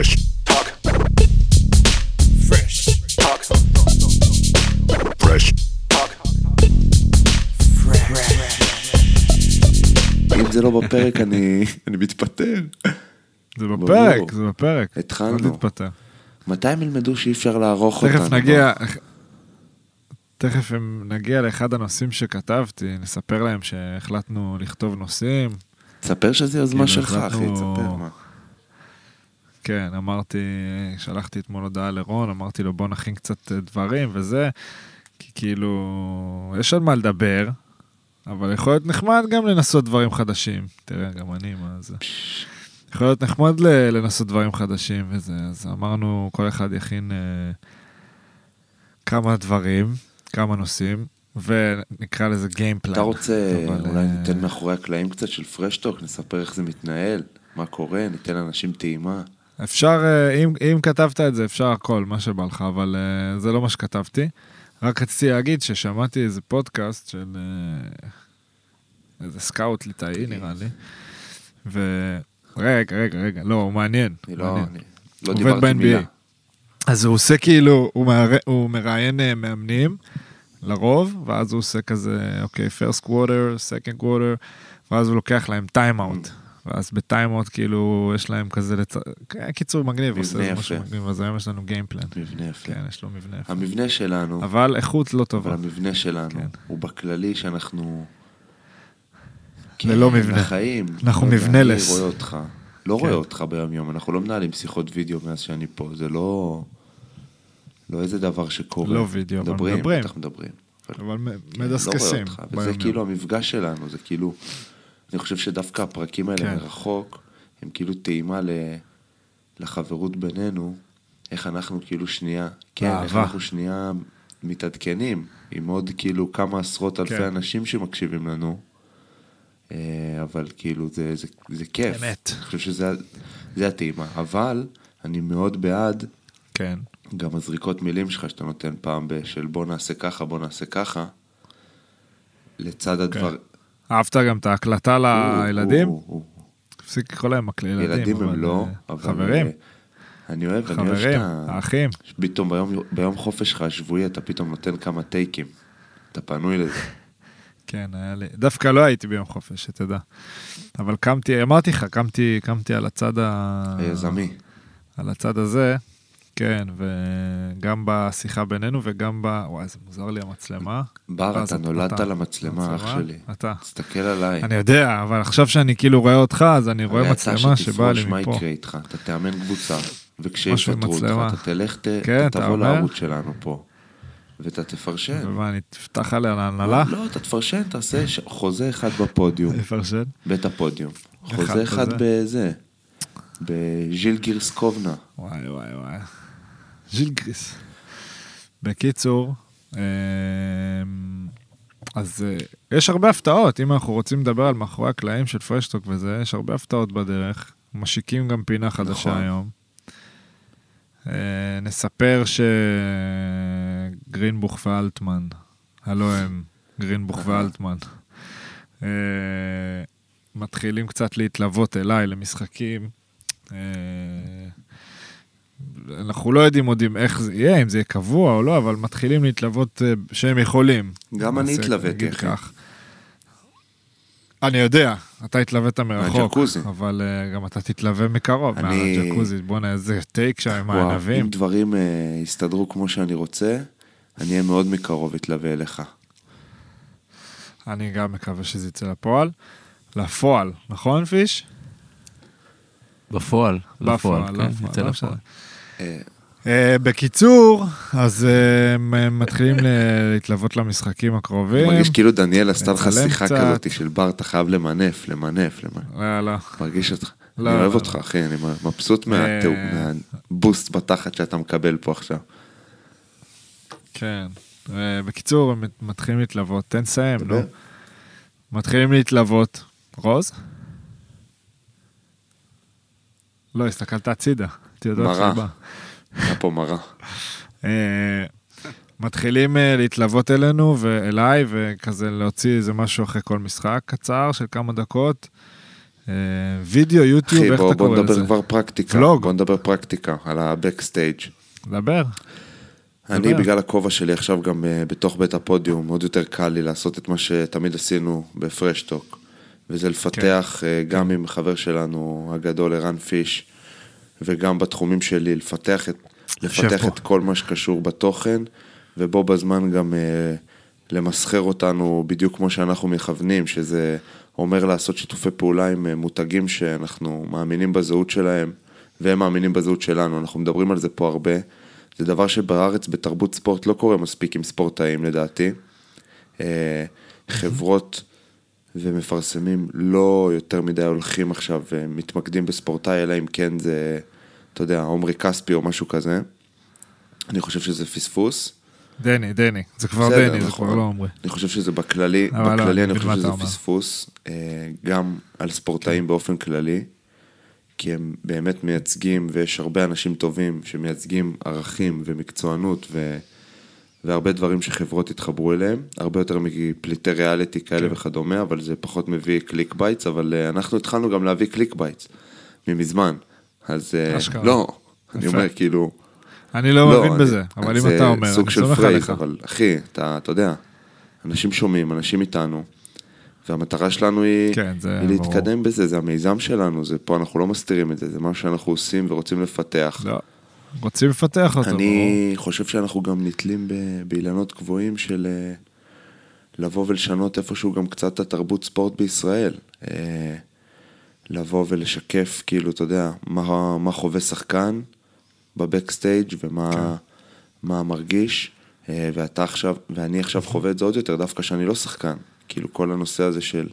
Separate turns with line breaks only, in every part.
Fresh talk. Fresh talk. Fresh talk.
אם זה לא בפרק, אני אני מתפטר.
זה. בפרק, זה בפרק.
התחלנו.
תתפטר.
מתי הם ילמדו שאי אפשר לערוך אותנו?
תכף נגיע, תכף הם- נגיע לאחד הנושאים שכתבתי, נספר להם שהחלטנו לכתוב נושאים.
תספר שזה יוזמה
כאילו,
שלך, אחי, תספר מה.
כן, אמרתי, שלחתי אתמול הודעה לרון, אמרתי לו בוא נכין קצת אה, דברים וזה, כי כאילו, יש על מה לדבר, אבל יכול להיות נחמד גם לנסות דברים חדשים. תראה, גם אני, מה זה. יכול להיות נחמד לנסות דברים חדשים וזה, אז אמרנו, כל אחד יכין אה, כמה דברים, כמה נושאים, ונקרא לזה game plan.
אתה רוצה,
אבל,
אולי
אה,
ניתן מאחורי הקלעים קצת של פראש טוק, נספר איך זה מתנהל, מה קורה, ניתן לאנשים טעימה.
אפשר, אה, אם, אם כתבת את זה, אפשר הכל, מה שבא לך, אבל אה, זה לא מה שכתבתי. רק רציתי להגיד ששמעתי איזה פודקאסט של אה, איזה סקאוט ליטאי, נראה לי. ו... רגע, רגע, רגע, לא, הוא מעניין.
אני לא,
מעניין.
אני לא דיברתי. מילה.
אז הוא עושה כאילו, הוא, מראי, הוא מראיין אה, מאמנים, לרוב, ואז הוא עושה כזה, אוקיי, first quarter, second quarter, ואז הוא לוקח להם time out. ואז בטיים אאוט כאילו יש להם כזה, לצ... כן, קיצור מגניב, עושה איזה משהו. מגניב, אז היום יש לנו גיימפלן.
מבנה יפה.
כן, יש לו מבנה יפה.
המבנה שלנו,
אבל איכות לא
אבל
טובה.
המבנה שלנו,
כן.
הוא בכללי שאנחנו...
ללא
כן,
מבנה.
לחיים.
אנחנו
לא
מבנלס.
אני רואה אותך. לא
כן.
רואה אותך ביום יום, אנחנו לא מנהלים שיחות וידאו מאז שאני פה, זה לא... לא איזה דבר שקורה.
לא וידאו, אבל
מדברים.
מדברים.
בטח מדברים. אבל
אבל
לא
מדסקסים.
אותך, וזה. כאילו המפגש שלנו, זה כאילו... אני חושב שדווקא הפרקים האלה
כן.
מרחוק, הם כאילו טעימה ל... לחברות בינינו, איך אנחנו כאילו שנייה, כן, איך
באהבה.
אנחנו שנייה מתעדכנים, עם עוד כאילו כמה עשרות אלפי
כן.
אנשים שמקשיבים לנו, אה, אבל כאילו זה, זה, זה כיף.
אמת.
אני חושב שזה זה הטעימה, אבל אני מאוד בעד
כן.
גם הזריקות מילים שלך שאתה נותן פעם של בוא נעשה ככה, בוא נעשה ככה, לצד הדבר...
אהבת גם את ההקלטה לילדים? תפסיק לקרוא להם מקל ילדים.
הם לא,
אה,
אבל...
חברים,
אה, אני אוהב, אני אוהב
חברים,
שאתה...
האחים.
פתאום ביום, ביום חופש שלך השבועי אתה פתאום נותן כמה טייקים. אתה פנוי לזה.
כן, היה לי, דווקא לא הייתי ביום חופש, שתדע. אבל קמתי, אמרתי לך, קמתי, קמתי על הצד ה...
היזמי.
על הצד הזה, כן, וגם בשיחה בינינו וגם ב... וואי, זה מוזר לי המצלמה.
בר, אתה נולדת למצלמה, אח שלי.
אתה.
תסתכל עליי.
אני יודע, אבל עכשיו שאני כאילו רואה אותך, אז אני רואה מצלמה שבאה לי
שתפרוש, מה
מפה.
יקרה איתך? אתה תאמן קבוצה, וכשיפטרו אותך. אתה תלך,
כן,
אתה תבוא? לערוץ שלנו פה, ואתה תפרשן.
ומה, אני תפתח עליה להנהלה?
לא, אתה תפרשן, תעשה חוזה אחד בפודיום,
לפרשן?
בית הפודיום. חוזה אחד. בזה, בז'יל גירסקובנה.
וואי וואי וואי. ז'ילגריס. בקיצור, אמ, אז אה, יש הרבה הפתעות, אם אנחנו רוצים לדבר על מאחורי הקלעים של פרשטוק וזה, יש הרבה הפתעות בדרך. משיקים גם פינה חדשה
נכון.
היום. אה, נספר שגרינבוך ואלטמן, הלו הם גרינבוך. ואלטמן, אה, מתחילים קצת להתלוות אליי למשחקים. אה, אנחנו לא יודעים עוד איך זה יהיה, אם זה יהיה קבוע או לא, אבל מתחילים להתלוות אה, שהם יכולים.
גם אני התלוויתי,
נגיד
אחי.
כך. אני יודע, אתה התלווית מרחוק. אבל אה, גם אתה תתלווה מקרוב,
אני-
מהג'קוזי, בואנה איזה טייק שם עם הענבים.
אם דברים אה, יסתדרו כמו שאני רוצה, אני אהיה מאוד מקרוב אתלווה אליך.
אני גם מקווה שזה יצא לפועל. לפועל, נכון פיש?
בפועל,
בפועל,
לפועל,
לא
כן, יצא
לא
לפועל.
אה,
בקיצור, אז אה, הם מתחילים להתלוות למשחקים הקרובים.
מרגיש כאילו דניאל עשתה לך שיחה. כזאת של בר, אתה חייב למנף, למנף, למנף.
לא, לא.
מרגיש אותך.
לא,
אני אוהב
לא.
אותך, אחי, אני מבסוט
אה.
מהבוסט בתחת שאתה מקבל פה עכשיו.
כן. בקיצור, הם מת- מתחילים להתלוות. תן לסיים, נו. מתחילים להתלוות. רוז? לא, הסתכלת הצידה.
מרה. היה פה מרה.
אה, מתחילים אה, להתלוות אלינו ואליי, וכזה להוציא איזה משהו אחרי כל משחק קצר של כמה דקות. אה, וידאו, יוטיוב, איך
בוא,
אתה
בוא
קורא
נדבר
לזה?
כבר פרקטיקה.
ולוג.
בוא נדבר פרקטיקה על הבקסטייג'.
דבר.
אני,
דבר.
בגלל הכובע שלי עכשיו גם בתוך בית הפודיום, מאוד יותר קל לי לעשות את מה שתמיד עשינו בפרשטוק. וזה לפתח
כן.
גם עם חבר שלנו הגדול, ערן פיש, וגם בתחומים שלי, לפתח את, לפתח
פה.
את כל מה שקשור בתוכן, ובו בזמן גם אה, למסחר אותנו בדיוק כמו שאנחנו מכוונים, שזה אומר לעשות שיתופי פעולה עם אה, מותגים שאנחנו מאמינים בזהות שלהם, והם מאמינים בזהות שלנו, אנחנו מדברים על זה פה הרבה. זה דבר שבארץ בתרבות ספורט לא קורה מספיק עם ספורטאים לדעתי. אה, חברות ומפרסמים לא יותר מדי הולכים עכשיו ומתמקדים בספורטאי, אלא אם כן זה, אתה יודע, עומרי כספי או משהו כזה. אני חושב שזה פספוס.
דני, דני. זה כבר
בסדר,
דני, זה
נכון.
כבר לא עומרי.
אני חושב שזה בכללי,
אבל לא,
בכללי
אני
חושב שזה
אומר.
פספוס, אה, גם על ספורטאים באופן כללי, כי הם באמת מייצגים, ויש הרבה אנשים טובים שמייצגים ערכים ומקצוענות ו... והרבה דברים שחברות התחברו אליהם, הרבה יותר מפליטי ריאליטי כאלה
כן.
וכדומה, אבל זה פחות מביא clickbaits, אבל אה, אנחנו התחלנו גם להביא clickbaits ממזמן, אז אה,
אשכרה.
לא, אני. אומר כאילו,
אני לא מבין
אני-
בזה, אבל אם אתה אומר, אני סומך עליך.
אבל אחי, אתה, אתה יודע, אנשים שומעים, אנשים איתנו, והמטרה שלנו היא,
כן,
היא
ברור.
להתקדם בזה, זה המיזם שלנו, זה פה, אנחנו לא מסתירים את זה, זה מה שאנחנו עושים ורוצים לפתח.
לא. רוצים לפתח אותו, ברור.
אני חושב שאנחנו גם נתלים ב- באילנות גבוהים של אה, לבוא ולשנות איפשהו גם קצת את התרבות ספורט בישראל. אה, לבוא ולשקף, כאילו, אתה יודע, מה, מה חווה שחקן בבקסטייג' ומה
כן.
מה מרגיש, אה, ואתה עכשיו, ואני עכשיו חווה את זה עוד יותר, דווקא שאני לא שחקן. כאילו, כל הנושא הזה של,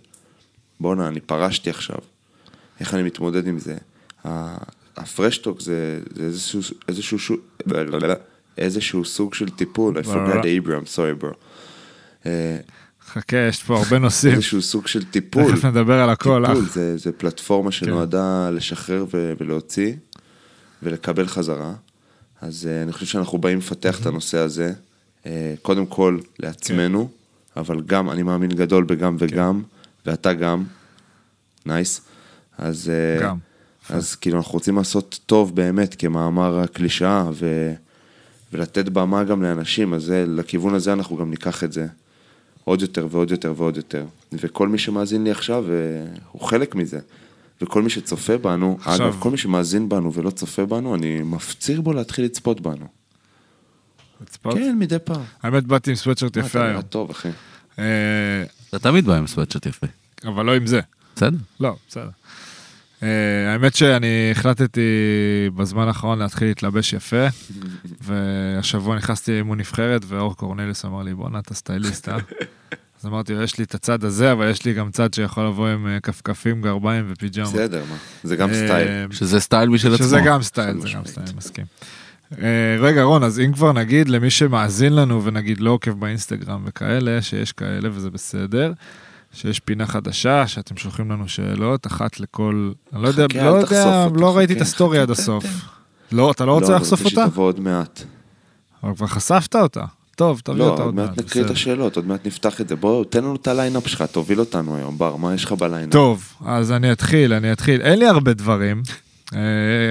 בואנה, אני פרשתי עכשיו, איך אני מתמודד עם זה? הפרשטוק זה, זה איזשהו, איזשהו, שו- איזשהו סוג של טיפול, I forgot the Hebrew, I'm sorry bro. אה,
חכה, יש פה הרבה נושאים.
איזשהו סוג של טיפול.
תכף נדבר על הכל,
טיפול,
אח.
זה, זה פלטפורמה שנועדה לשחרר ו- ולהוציא ולקבל חזרה. אז uh, אני חושב שאנחנו באים לפתח את הנושא הזה, uh, קודם כל לעצמנו, אבל גם, אני מאמין גדול בגם וגם, ואתה גם, נייס. אז, uh,
גם.
אז כאילו אנחנו רוצים לעשות טוב באמת, כמאמר הקלישאה, ו, ולתת במה גם לאנשים, אז זה, לכיוון הזה אנחנו גם ניקח את זה. עוד יותר ועוד יותר ועוד יותר. וכל מי שמאזין לי עכשיו, אה, הוא חלק מזה. וכל מי שצופה בנו,
עכשיו-
אגב, כל מי שמאזין בנו ולא צופה בנו, אני מפציר בו להתחיל לצפות בנו.
לצפות?
כן, מדי פעם.
האמת, באתי עם סוואטשרט יפה
אתה
היום.
נראה טוב, אחי.
אה,
אתה תמיד בא עם סוואטשרט יפה.
אבל לא עם זה.
בסדר?
לא, בסדר. אה, האמת שאני החלטתי בזמן האחרון להתחיל להתלבש יפה, והשבוע נכנסתי לאימון נבחרת, ואור קורנליוס אמר לי, בואנה, אתה סטייליסט, אה? אז אמרתי לו, יש לי את הצד הזה, אבל יש לי גם צד שיכול לבוא עם אה, כפכפים, גרביים ופיג'מות.
בסדר, מה. זה גם
אה,
סטייל.
שזה סטייל משל עצמו.
שזה גם סטייל, זה גם. סטייל, מסכים. רגע, רון, אז אם כבר נגיד למי שמאזין לנו ונגיד לא עוקב באינסטגרם וכאלה, שיש כאלה וזה בסדר, שיש פינה חדשה, שאתם שולחים לנו שאלות, אחת לכל... אני לא יודע,
חכה,
לא יודע, לא ראיתי את הסטורי עד הסוף.
תן.
לא, אתה לא רוצה לחשוף
אני
אותה?
רוצה שתבוא עוד מעט.
אבל כבר חשפת אותה. טוב, תביא
לא,
אותה
עוד מעט נקריא את. השאלות, עוד מעט נפתח את זה. בוא, תן לנו את ה lineup שלך, תוביל אותנו היום, בר, מה יש לך ב lineup?
טוב, אז אני אתחיל, אני אתחיל. אין לי הרבה דברים. אה,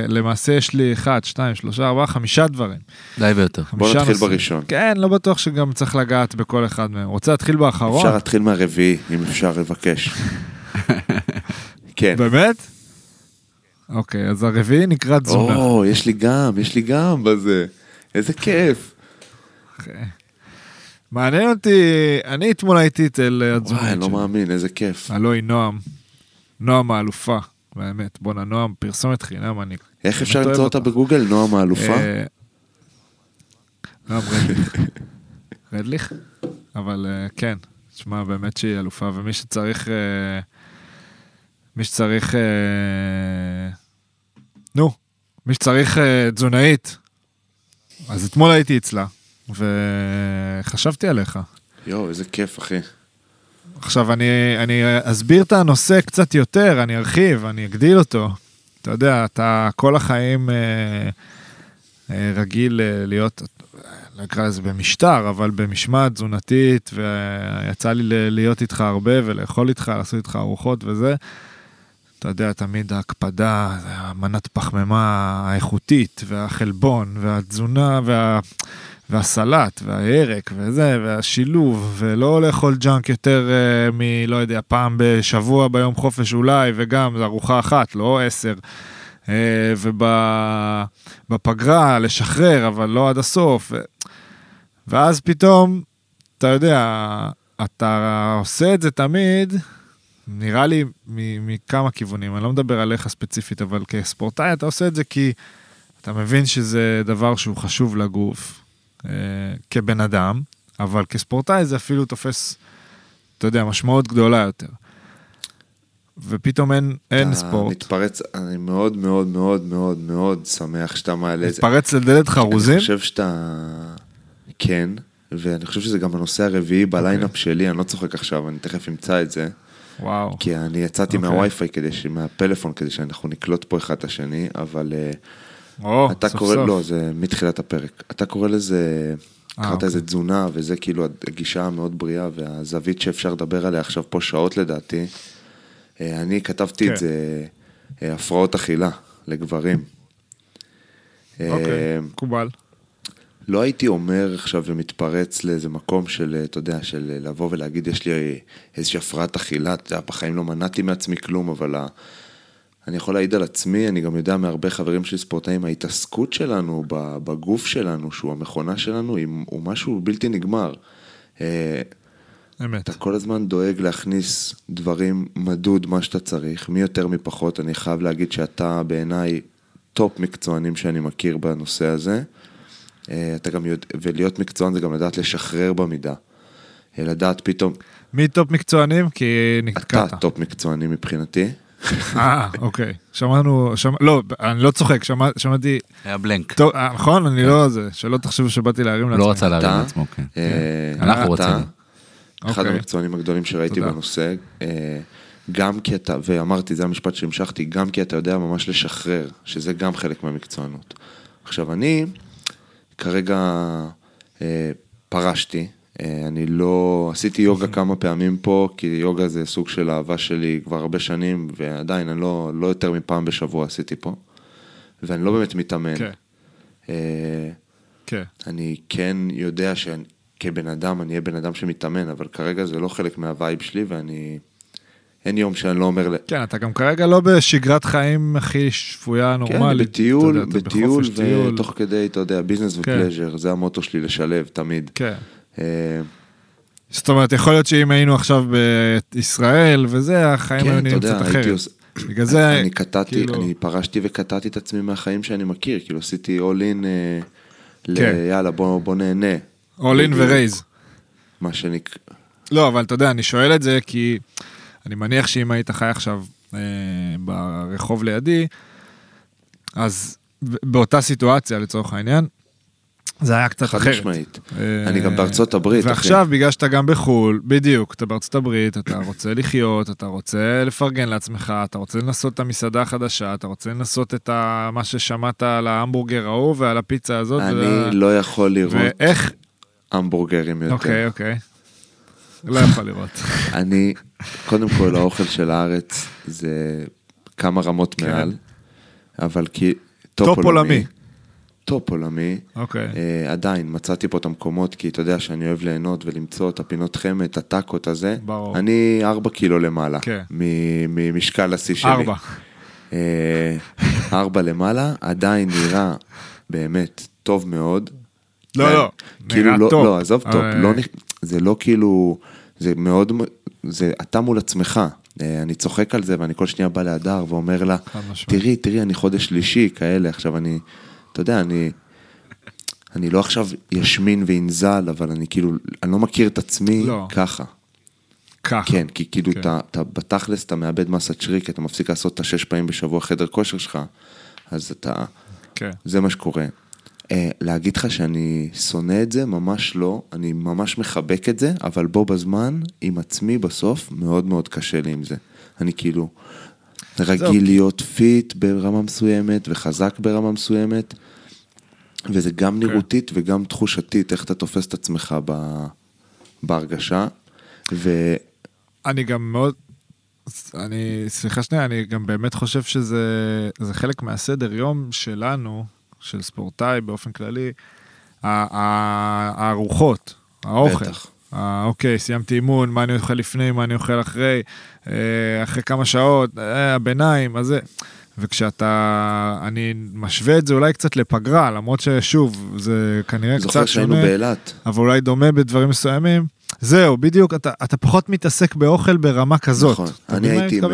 למעשה יש לי 1, 2, 3, 4, 5 דברים.
די ויותר.
בוא נתחיל
נושאים.
בראשון.
כן, לא בטוח שגם צריך לגעת בכל אחד מהם. רוצה להתחיל באחרון?
אפשר להתחיל מהרביעי, אם אפשר לבקש. כן.
באמת? אוקיי, אז הרביעי נקרא תזונה.
או, יש לי גם, יש לי גם בזה. איזה כיף.
אוקיי. מעניין אותי, אני אתמול הייתי אצל
וואי,
התזונאית
אני לא. מאמין, איזה כיף.
הלוא היא נועם. נועם האלופה, באמת. בואנה, נועם, פרסומת חינם, אני...
איך אפשר למצוא אותה. בגוגל, נועם האלופה?
אה, נועם רדליך. רדליך? אבל אה, כן, תשמע, באמת שהיא אלופה, ומי שצריך... אה, מי שצריך... נו, מי שצריך תזונאית, אז אתמול הייתי אצלה, וחשבתי עליך.
יואו, איזה כיף, אחי.
עכשיו, אני, אני אסביר את הנושא קצת יותר, אני ארחיב, אני אגדיל אותו. אתה יודע, אתה כל החיים אה, אה, רגיל אה, להיות, לא אקרא לזה במשטר, אבל במשמעת תזונתית, ויצא לי להיות איתך הרבה ולאכול איתך, לעשות איתך ארוחות וזה. אתה יודע, תמיד ההקפדה, המנת פחמימה האיכותית, והחלבון, והתזונה, וה... והסלט, והירק, וזה, והשילוב, ולא לאכול ג'אנק יותר uh, מ... לא יודע, פעם בשבוע ביום חופש אולי, וגם, זו ארוחה אחת, לא עשר. Uh, ובפגרה לשחרר, אבל לא עד הסוף. ו... ואז פתאום, אתה יודע, אתה עושה את זה תמיד, נראה לי מכמה כיוונים, אני לא מדבר עליך ספציפית, אבל כספורטאי אתה עושה את זה כי אתה מבין שזה דבר שהוא חשוב לגוף, אה, כבן אדם, אבל כספורטאי זה אפילו תופס, אתה יודע, משמעות גדולה יותר. ופתאום אין, אין ספורט.
מתפרץ, אני מאוד מאוד מאוד מאוד מאוד שמח שאתה מעלה את זה.
מתפרץ לדלת חרוזים?
אני חושב שאתה... כן, ואני חושב שזה גם הנושא הרביעי בליינאפ okay. שלי, אני לא צוחק עכשיו, אני תכף אמצא את זה.
וואו.
כי אני יצאתי okay. אוקיי. מהווי-פיי כדי, מהפלאפון כדי שאנחנו נקלוט פה אחד את השני, אבל...
או, oh, אתה סוף
קורא,
סוף.
לא, זה מתחילת הפרק. אתה קורא לזה, אה, קראת אוקיי. איזה תזונה, וזה כאילו הגישה המאוד בריאה, והזווית שאפשר לדבר עליה עכשיו פה שעות לדעתי. אה, אני כתבתי okay. את כן. זה, אה, הפרעות אכילה לגברים.
אוקיי, מקובל.
לא הייתי אומר עכשיו ומתפרץ לאיזה מקום של, אתה יודע, של לבוא ולהגיד, יש לי איזושהי הפרעת אכילה, אתה יודע, בחיים לא מנעתי מעצמי כלום, אבל אני יכול להעיד על עצמי, אני גם יודע מהרבה חברים שלי ספורטאים, ההתעסקות שלנו בגוף שלנו, שהוא המכונה שלנו, הוא משהו בלתי נגמר.
אה, אמת.
אתה כל הזמן דואג להכניס דברים מדוד, מה שאתה צריך, מי יותר מי פחות. אני חייב להגיד שאתה בעיניי top מקצוענים שאני מכיר בנושא הזה. אה, אתה גם יודע, ולהיות מקצוען זה גם לדעת לשחרר במידה. אה, לדעת פתאום...
מי top מקצוענים? כי נתקעת.
אתה top מקצוענים מבחינתי.
אה, אוקיי. שמענו, שמע, לא, אני לא צוחק, שמע, שמעתי...
היה blank.
טוב, אה, נכון, אני כן. לא זה, שלא תחשבו שבאתי להרים לעצמי.
לא רצה להרים לעצמו, כן. אנחנו רוצים.
אחד אוקיי. המקצוענים הגדולים שראיתי בנושא, גם כי אתה, ואמרתי, זה המשפט שהמשכתי, גם כי אתה יודע ממש לשחרר, שזה גם חלק מהמקצוענות. עכשיו, אני... כרגע אה, פרשתי, אה, אני לא, עשיתי יוגה כמה פעמים פה, כי יוגה זה סוג של אהבה שלי כבר הרבה שנים, ועדיין אני לא, לא יותר מפעם בשבוע עשיתי פה, ואני לא באמת מתאמן.
כן.
אה,
כן.
אני כן יודע שכבן אדם אני אהיה בן אדם שמתאמן, אבל כרגע זה לא חלק מהווייב שלי, ואני... אין יום שאני לא אומר...
כן, אתה גם כרגע לא בשגרת חיים הכי שפויה, נורמלית.
כן, בטיול, יודע, בטיול, ותוך כדי, אתה יודע, ביזנס כן. ופלז'ר, זה המוטו שלי לשלב, תמיד.
כן. אה, זאת אומרת, יכול להיות שאם היינו עכשיו בישראל וזה, החיים כן, היו נראים קצת אחרת. עוש... בגלל זה,
אני קטעתי, כאילו... אני פרשתי וקטעתי את עצמי מהחיים שאני מכיר, כאילו עשיתי all in, אה, כן. ל... יאללה, בוא, בוא נהנה.
all in ורייז.
מה שנקרא...
לא, אבל אתה יודע, אני שואל את זה כי... אני מניח שאם היית חי עכשיו אה, ברחוב לידי, אז באותה סיטואציה לצורך העניין, זה היה קצת אחרת. חד
משמעית. אה, אני גם בארצות הברית.
ועכשיו. בגלל שאתה גם בחו"ל, בדיוק, אתה בארצות הברית, אתה רוצה לחיות, אתה רוצה לפרגן לעצמך, אתה רוצה לנסות את המסעדה החדשה, אתה רוצה לנסות את ה... מה ששמעת על ההמבורגר ההוא ועל הפיצה הזאת.
אני. לא יכול לראות ואיך... המבורגרים יותר.
אוקיי, אוקיי. לא יכול לראות.
אני, קודם כל, האוכל של הארץ זה כמה רמות כן. מעל, אבל כי...
top עולמי.
top עולמי.
אוקיי.
אה, עדיין, מצאתי פה את המקומות, כי אתה יודע שאני אוהב ליהנות ולמצוא את הפינות חמד, את הטאקות הזה.
ברור.
אני ארבע קילו למעלה.
כן.
ממשקל השיא שלי.
ארבע.
אה, ארבע למעלה, עדיין נראה באמת טוב מאוד.
לא, לא,
כאילו נראה לא, טוב. לא, עזוב טוב, לא, זה לא כאילו, זה מאוד, זה אתה מול עצמך. אה, אני צוחק על זה ואני כל שנייה בא להדר ואומר לה, תראי, תראי, אני חודש שלישי, כאלה, עכשיו אני, אתה יודע, אני, אני לא עכשיו ישמין ואנזל, אבל אני כאילו, אני לא מכיר את עצמי
לא.
ככה.
ככה.
כן, כי כאילו כן. אתה, אתה בתכלס, אתה מאבד מסת שריר, כי אתה מפסיק לעשות את השש פעמים בשבוע חדר כושר שלך, אז אתה,
כן.
זה מה שקורה. אה, להגיד לך שאני שונא את זה? ממש לא. אני ממש מחבק את זה, אבל בו בזמן, עם עצמי בסוף, מאוד מאוד קשה לי עם זה. אני כאילו רגיל להיות פיט ברמה מסוימת וחזק ברמה מסוימת, וזה גם כן. נראותית וגם תחושתית, איך אתה תופס את עצמך ב... בהרגשה. ו...
אני גם מאוד... אני, סליחה שנייה, אני גם באמת חושב שזה זה חלק מהסדר יום שלנו, של ספורטאי באופן כללי, הארוחות, האוכל. בטח. אה, אוקיי, סיימתי אימון, מה אני אוכל לפני, מה אני אוכל אחרי, אה, אחרי כמה שעות, אה, הביניים, אז זה. וכשאתה, אני משווה את זה אולי קצת לפגרה, למרות ששוב, זה כנראה קצת שונה. זוכר שהיינו
באילת.
אבל אולי דומה בדברים מסוימים. זהו, בדיוק, אתה, אתה פחות מתעסק באוכל ברמה כזאת. נכון,
אני הייתי עם,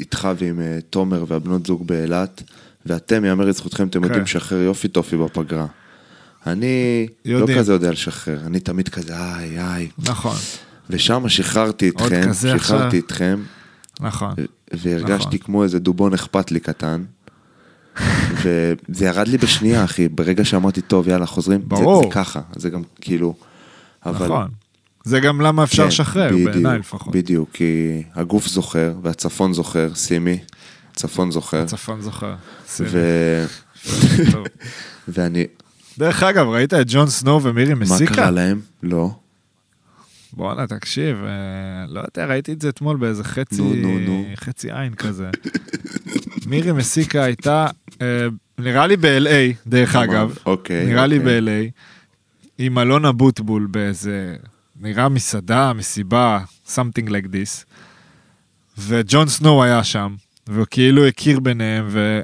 איתך ועם תומר והבנות זוג באילת, ואתם, יאמר לזכותכם, אתם יודעים כן. לשחרר יופי טופי בפגרה. אני לא. לא כזה יודע לשחרר, אני תמיד כזה איי איי.
נכון.
ושם שחררתי אתכם, שחררתי. אתכם.
נכון.
והרגשתי נכון. כמו איזה דובון אכפת לי קטן. וזה ירד לי בשנייה, אחי, ברגע שאמרתי, טוב, יאללה, חוזרים. ברור. זה, זה ככה, זה גם כאילו...
אבל... נכון. זה גם למה אפשר כן, לשחרר, בעיניי לפחות.
בדיוק, כי הגוף זוכר, והצפון זוכר, שימי, צפון זוכר.
הצפון זוכר, שימי.
ו... ואני,
דרך אגב, ראית את ג'ון סנואו ומירי מסיקה?
מה קרה להם? לא.
בואנה, תקשיב, אה, לא יודע, ראיתי את זה אתמול באיזה חצי, נו, נו, נו. חצי עין כזה. מירי מסיקה הייתה, אה, נראה לי ב-LA, דרך אגב.
אוקיי.
נראה
אוקיי.
לי ב-LA, עם אלון אבוטבול באיזה, נראה מסעדה, מסיבה, something like this. וג'ון סנואו היה שם, והוא כאילו הכיר ביניהם, ו...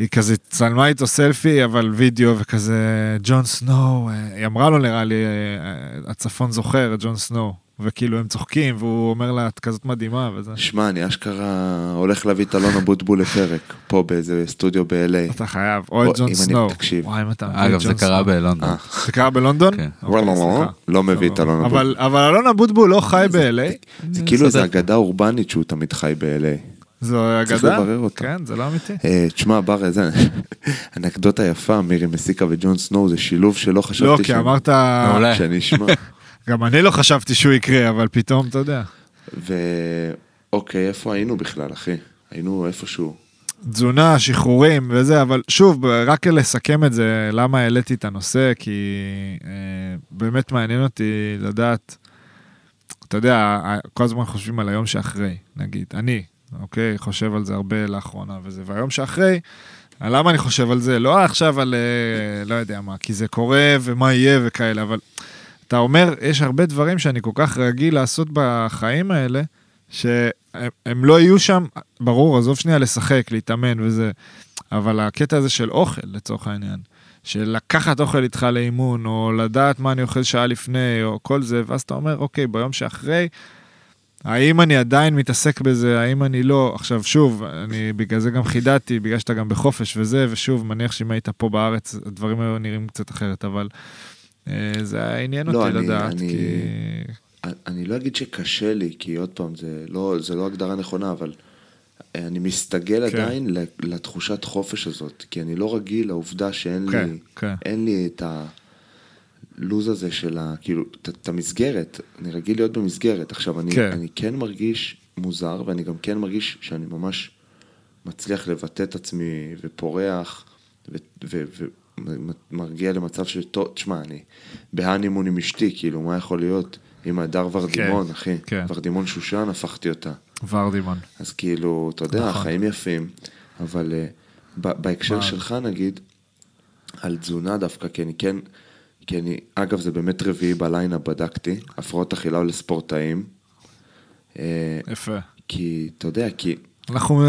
היא כזה צלמה איתו סלפי, אבל וידאו וכזה, ג'ון סנואו, אה, היא אמרה לו נראה לי, אה, אה, הצפון זוכר, ג'ון סנואו. וכאילו הם צוחקים, והוא אומר לה, את כזאת מדהימה וזה.
שמע, אני אשכרה הולך להביא את אלון אבוטבול לפרק, פה באיזה סטודיו ב-LA.
אתה חייב, או את ג'ון סנואו.
תקשיב.
אגב, זה קרה בלונדון.
זה קרה בלונדון?
כן. אוקיי, לא מביא את אלון
אבוטבול. אבל אלון אבוטבול לא חי ב-LA.
זה כאילו איזה אגדה אורבנית שהוא תמיד חי ב-LA.
זו אגדה? צריך
לברר אותה.
כן, זה לא אמיתי.
אה, תשמע, בר, זה אנקדוטה יפה, מירי מסיקה וג'ון סנואו, זה שילוב שלא חשבתי
לא, כי אמרת...
שאני אשמע.
גם אני לא חשבתי שהוא יקרה, אבל פתאום, אתה יודע.
ואוקיי, איפה היינו בכלל, אחי? היינו איפשהו.
תזונה, שחרורים וזה, אבל שוב, רק לסכם את זה, למה העליתי את הנושא, כי אה, באמת מעניין אותי לדעת, אתה יודע, כל הזמן חושבים על היום שאחרי, נגיד, אני, אוקיי? חושב על זה הרבה לאחרונה וזה. והיום שאחרי, למה אני חושב על זה? לא עכשיו על, אה, לא יודע מה, כי זה קורה ומה יהיה וכאלה, אבל אתה אומר, יש הרבה דברים שאני כל כך רגיל לעשות בחיים האלה, שהם לא יהיו שם, ברור, עזוב שנייה לשחק, להתאמן וזה, אבל הקטע הזה של אוכל, לצורך העניין, של לקחת אוכל איתך לאימון, או לדעת מה אני אוכל שעה לפני, או כל זה, ואז אתה אומר, אוקיי, ביום שאחרי, האם אני עדיין מתעסק בזה, האם אני לא. עכשיו, שוב, אני בגלל זה גם חידדתי, בגלל שאתה גם בחופש וזה, ושוב, מניח שאם היית פה בארץ, הדברים היו נראים קצת אחרת, אבל אה, זה עניין לא, אותי אני, לדעת, אני, כי...
אני לא אגיד שקשה לי, כי עוד פעם, זה לא, זה לא הגדרה נכונה, אבל אני מסתגל כן. עדיין לתחושת חופש הזאת, כי אני לא רגיל לעובדה שאין כן, לי, כן. לי את ה... הלוז הזה של ה... כאילו, את המסגרת, אני רגיל להיות במסגרת. עכשיו, אני כן. אני כן מרגיש מוזר, ואני גם כן מרגיש שאני ממש מצליח לבטא את עצמי ופורח, ומרגיע למצב של, טוב, תשמע, אני בהנימון עם אשתי, כאילו, מה יכול להיות? עם הדר ורדימון, כן, אחי. כן. ורדימון שושן, הפכתי אותה.
ורדימון.
אז כאילו, אתה יודע, נכון. חיים יפים, אבל uh, בהקשר שלך, נגיד, על תזונה דווקא, כי אני כן... כי אני, אגב, זה באמת רביעי בלילה בדקתי, הפרעות אכילה לספורטאים.
אה, יפה.
כי, אתה יודע, כי...
אנחנו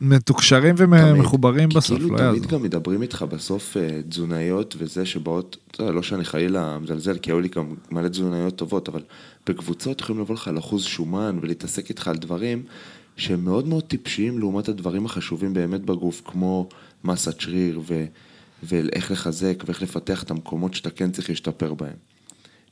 מתוקשרים ומחוברים בסוף,
כאילו לא יעזור. תמיד גם מדברים איתך בסוף אה, תזונאיות וזה שבאות, אתה יודע, לא שאני חלילה מזלזל, כי היו לי גם מלא תזונאיות טובות, אבל בקבוצות יכולים לבוא לך על אחוז שומן ולהתעסק איתך על דברים שהם מאוד מאוד טיפשיים לעומת הדברים החשובים באמת בגוף, כמו מסת שריר ו... ואיך לחזק ואיך לפתח את המקומות שאתה כן צריך להשתפר בהם.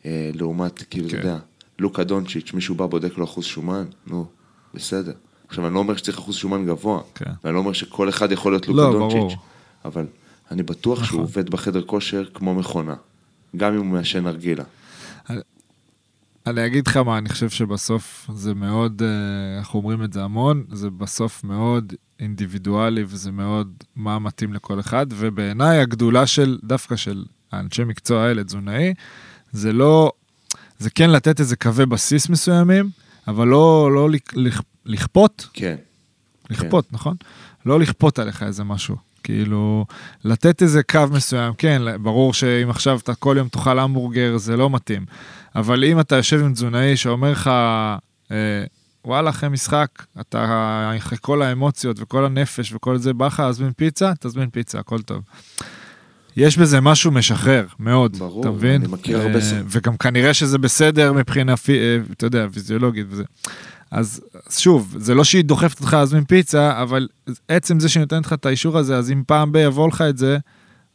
אה, לעומת, כאילו, אתה כן. יודע, לוקה דונצ'יץ', מישהו בא בודק לו אחוז שומן, נו, בסדר. עכשיו, אני לא אומר שצריך אחוז שומן גבוה, כן. ואני לא אומר שכל אחד יכול להיות לוקה לא, דונצ'יץ'. אבל אני בטוח נכון. שהוא עובד בחדר כושר כמו מכונה, גם אם הוא מעשן נרגילה.
אני אגיד לך מה, אני חושב שבסוף זה מאוד, אה, אנחנו אומרים את זה המון, זה בסוף מאוד אינדיבידואלי וזה מאוד מה מתאים לכל אחד, ובעיניי הגדולה של, דווקא של האנשי מקצוע האלה, תזונאי, זה לא, זה כן לתת איזה קווי בסיס מסוימים, אבל לא, לא לכפות,
כן.
לכפות, נכון? לא לכפות עליך איזה משהו. כאילו, לתת איזה קו מסוים, כן, ברור שאם עכשיו אתה כל יום תאכל המבורגר, זה לא מתאים. אבל אם אתה יושב עם תזונאי שאומר לך, אה, וואלה, אחרי משחק, אתה, אחרי כל האמוציות וכל הנפש וכל זה, בא לך להזמין פיצה, תזמין פיצה, הכל טוב. יש בזה משהו משחרר, מאוד,
ברור,
אתה מבין?
אני מכיר הרבה
אה,
ס-
וגם כנראה שזה בסדר מבחינה, פי- אה, אתה יודע, פיזיולוגית וזה. אז אז שוב, זה לא שהיא דוחפת אותך להזמין פיצה, אבל עצם זה שהיא נותנת לך את האישור הזה, אז אם פעם ב- יבוא לך את זה,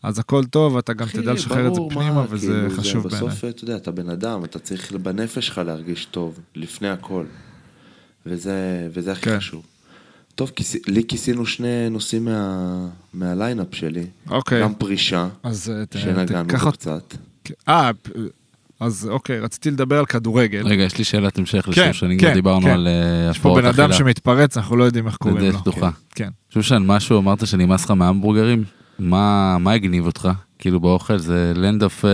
אז הכל טוב, ואתה גם תדע לשחרר את זה פנימה,
מה,
וזה
כאילו,
חשוב בעיניי.
בסוף, אתה יודע, אתה בן אדם, אתה צריך בנפש שלך להרגיש טוב, לפני הכל. וזה, וזה הכי
כן.
חשוב. טוב, כיס, לי כיסינו שני נושאים מה, מהליינאפ שלי.
אוקיי.
גם פרישה,
אז אה,
שנגענו בו
אות-
קצת.
אה, אז אוקיי, רציתי לדבר על כדורגל.
רגע, יש לי שאלת המשך
כן,
שנים,
כן,
כבר דיברנו
כן.
על אה,
יש פה
הפרעות
בן אדם
אכילה.
שמתפרץ, אנחנו לא יודעים איך קוראים לו.
פתוחה.
כן.
שושן, משהו אמרת שנמאס לך מהמבורגרים? מה מה הגניב אותך? כאילו באוכל זה land of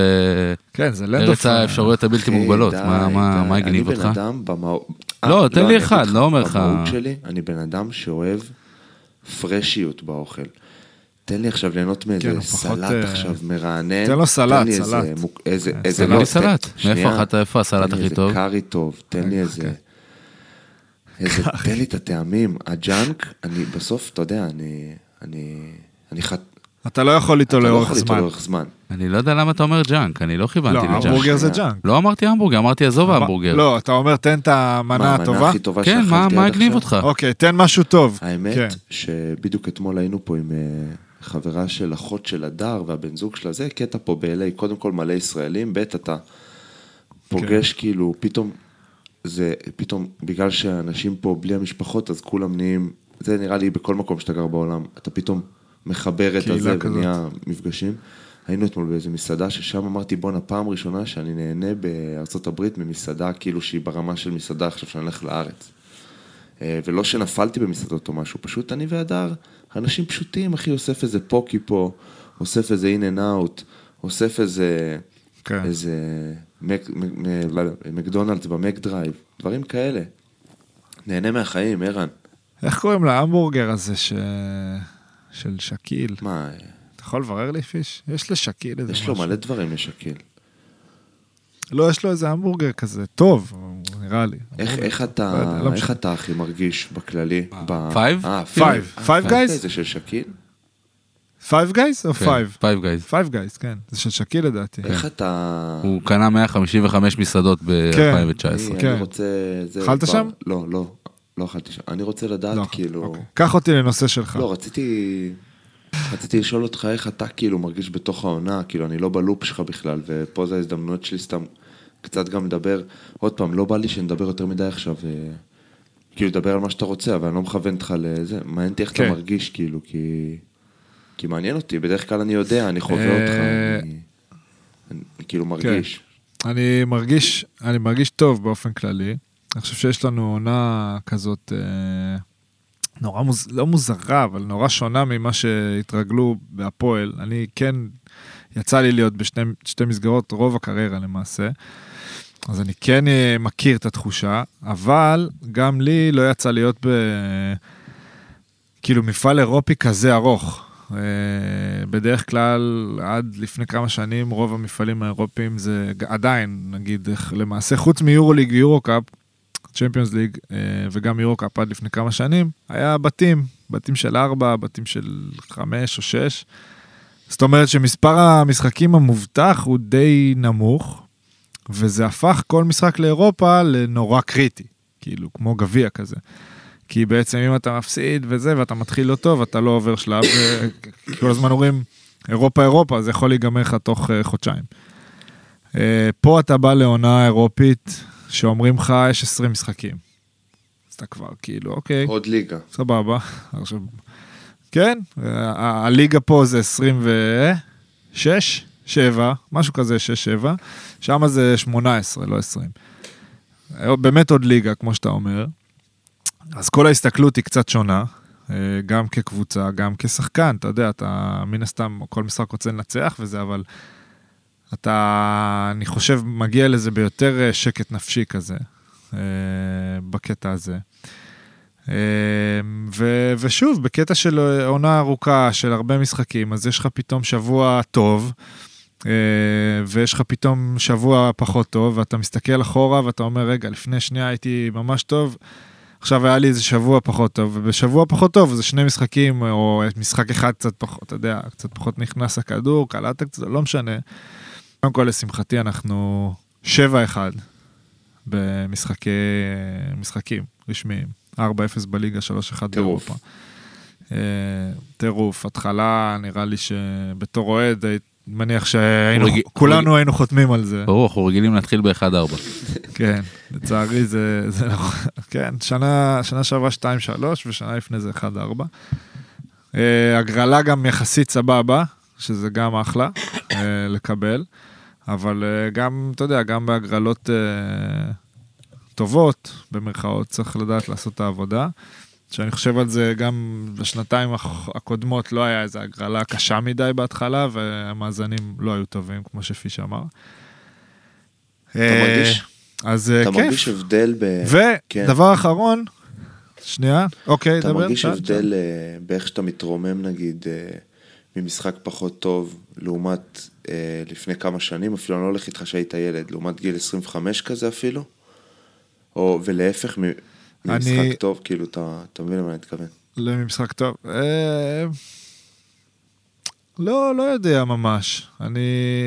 כן, זה land
ארץ
of-
האפשרויות הבלתי מוגבלות.
די,
מה- מה
די.
מה הגניב אותך?
אני בן אדם במהות...
לא, תן לי
אני
אחד, לא אומר לך-
במהות שלי, אני בן אדם שאוהב פרשיות באוכל. תן לי עכשיו ליהנות
כן,
מאיזה
פחות,
סלט
אה,
עכשיו מרענן.
תן לו סלט,
לי
סלט.
איזה, מוק- איזה,
כן,
איזה,
תן לי
לא,
סלט.
תן- שנייה.
מאיפה אכלת? איפה הסלט
תן לי
הכי טוב?
איזה קארי טוב, תן לי איזה... איזה, תן לי את הטעמים. הג'אנק, אני בסוף, אתה יודע, אני... אני... אני חת...
אתה לא יכול איתו
אתה לא
לאורך
יכול איתו
זמן.
לאורך זמן.
אני לא יודע למה אתה אומר ג'אנק, אני לא
לא,
כיוונתי לג'אנק.
המבורגר זה. ג'אנק.
לא אמרתי המבורגר, אמרתי עזוב ההמבורגר.
לא, אתה אומר תן את המנה
מה, המנה
הטובה.
הכי טובה
כן, מה
שאכלתי
מה
עד
הגניב
עכשיו?
אותך?
אוקיי, תן משהו טוב.
האמת
כן.
שבדיוק אתמול היינו פה עם אה, חברה של אחות של הדר והבן זוג שלה, זה קטע פה ב-LA, קודם כל מלא ישראלים, ב' אתה פוגש
כן.
כאילו, פתאום, זה פתאום, בגלל שאנשים פה בלי המשפחות, אז כולם נהיים, זה נראה לי בכל מקום שאתה גר בעולם, אתה פתאום מחבר את הזה. ונהיה מפגשים. היינו אתמול באיזה מסעדה ששם אמרתי בואנה פעם ראשונה שאני נהנה בארצות הברית ממסעדה כאילו שהיא ברמה של מסעדה עכשיו שאני הולך לארץ. אה, ולא שנפלתי במסעדות או משהו, פשוט אני והדר, אנשים פשוטים, אחי, אוסף איזה פוקי פה, אוסף איזה In-N-Out, אוסף איזה,
כן.
איזה מק, מ, מ, לא מקדונלדס במק דרייב, דברים כאלה. נהנה מהחיים, ערן.
איך קוראים להמבורגר הזה ש... של שקיל?
מה,
אתה יכול לברר לי פיש? יש לשקיל איזה
יש
משהו.
לו מלא דברים לשקיל.
לא, יש לו איזה המבורגר כזה, טוב, נראה לי.
איך, איך
לא
אתה,
יודע, לא
איך. אתה הכי מרגיש בכללי? ב-
Five?
אה,
Five.
אה,
Five Guys?
זה של שקיל?
Five Guys או
כן,
Five?
Five Guys.
Five Guys, כן. זה של שקיל לדעתי.
איך אתה...
הוא קנה 155 מסעדות ב-2019.
אני,
כן.
אני רוצה... זה
אכלת שם?
לא, לא, לא אכלתי שם. אני רוצה לדעת,
לא,
כאילו...
אוקיי. קח אותי לנושא שלך.
לא, רציתי... רציתי לשאול אותך איך אתה כאילו מרגיש בתוך העונה, כאילו אני לא בלופ שלך בכלל, ופה זה ההזדמנות שלי סתם קצת גם לדבר. עוד פעם, לא בא לי שנדבר יותר מדי עכשיו, אה, כאילו לדבר על מה שאתה רוצה, אבל אני לא מכוון אותך לזה. מעניין אותי איך אתה
כן.
מרגיש, כאילו, כי... כי מעניין אותי, בדרך כלל אני יודע, אני חווה
אה,
אותך, אני, אני כאילו מרגיש.
אני מרגיש, אני מרגיש טוב באופן כללי. אני חושב שיש לנו עונה כזאת אה, נורא מוז... לא מוזרה, אבל נורא שונה ממה שהתרגלו בהפועל. אני כן, יצא לי להיות בשתי שתי מסגרות רוב הקריירה למעשה. אז אני כן אה, מכיר את התחושה, אבל גם לי לא יצא להיות ב... כאילו מפעל אירופי כזה ארוך. אה, בדרך כלל, עד לפני כמה שנים, רוב המפעלים האירופיים זה עדיין, נגיד, למעשה, חוץ מיורוליג ויורו-קאפ, צ'מפיונס ליג וגם יורו-קאפ עד לפני כמה שנים, היה בתים, בתים של ארבע, בתים של חמש או שש. זאת אומרת שמספר המשחקים המובטח הוא די נמוך, וזה הפך כל משחק לאירופה לנורא קריטי, כאילו, כמו גביע כזה. כי בעצם אם אתה מפסיד וזה, ואתה מתחיל לא טוב, אתה לא עובר שלב, ו- כל הזמן אומרים, אירופה, אירופה, זה יכול להיגמר לך תוך אה, חודשיים. אה, פה אתה בא לעונה אירופית, שאומרים לך, יש 20 משחקים. אז אתה כבר כאילו, אוקיי,
עוד ליגה.
סבבה. עכשיו, כן, הליגה פה זה 26, 7, משהו כזה, 6, 7, שם זה 18, לא 20. באמת עוד ליגה, כמו שאתה אומר. אז כל ההסתכלות היא קצת שונה, אה, גם כקבוצה, גם כשחקן, אתה יודע, אתה מן הסתם, כל משחק רוצה לנצח וזה, אבל אתה, אני חושב, מגיע לזה ביותר אה, שקט נפשי כזה, אה, בקטע הזה. אה, ו, ושוב, בקטע של עונה ארוכה של הרבה משחקים, אז יש לך פתאום שבוע טוב, ויש לך פתאום שבוע פחות טוב, ואתה מסתכל אחורה ואתה אומר, רגע, לפני שנייה הייתי ממש טוב, עכשיו היה לי איזה שבוע פחות טוב, ובשבוע פחות טוב זה שני משחקים, או משחק אחד קצת פחות, אתה יודע, קצת פחות נכנס הכדור, קלטת קצת, לא משנה. קודם כל, לשמחתי, אנחנו 7-1 במשחקי, משחקים רשמיים. 4-0 בליגה, 3-1 באירופה. אה, טירוף, התחלה, נראה לי שבתור אוהד, מניח שכולנו היינו חותמים על זה.
ברור, אנחנו רגילים להתחיל ב-1-4.
כן, לצערי זה, זה נכון, כן, שנה, שנה שעברה 2-3 ושנה לפני זה 1-4. אה, הגרלה גם יחסית סבבה, שזה גם אחלה אה, לקבל, אבל אה, גם, אתה יודע, גם בהגרלות טובות, במרכאות, צריך לדעת לעשות את העבודה. שאני חושב על זה גם בשנתיים הקודמות לא היה איזו הגרלה קשה מדי בהתחלה, והמאזנים לא היו טובים, כמו שפיש אמר.
אתה מרגיש?
אז
כיף. אתה מרגיש הבדל ב...
ודבר כן. אחרון, שנייה, אוקיי,
דבר. אתה מרגיש הבדל באיך שאתה מתרומם, נגיד, ממשחק פחות טוב, לעומת לפני כמה שנים, אפילו אני לא הולך איתך שהיית ילד, לעומת גיל 25 כזה אפילו? או, ולהפך, ממשחק אני... טוב, כאילו, אתה, אתה מבין למה אני מתכוון.
למשחק טוב. אה... לא, לא יודע ממש. אני,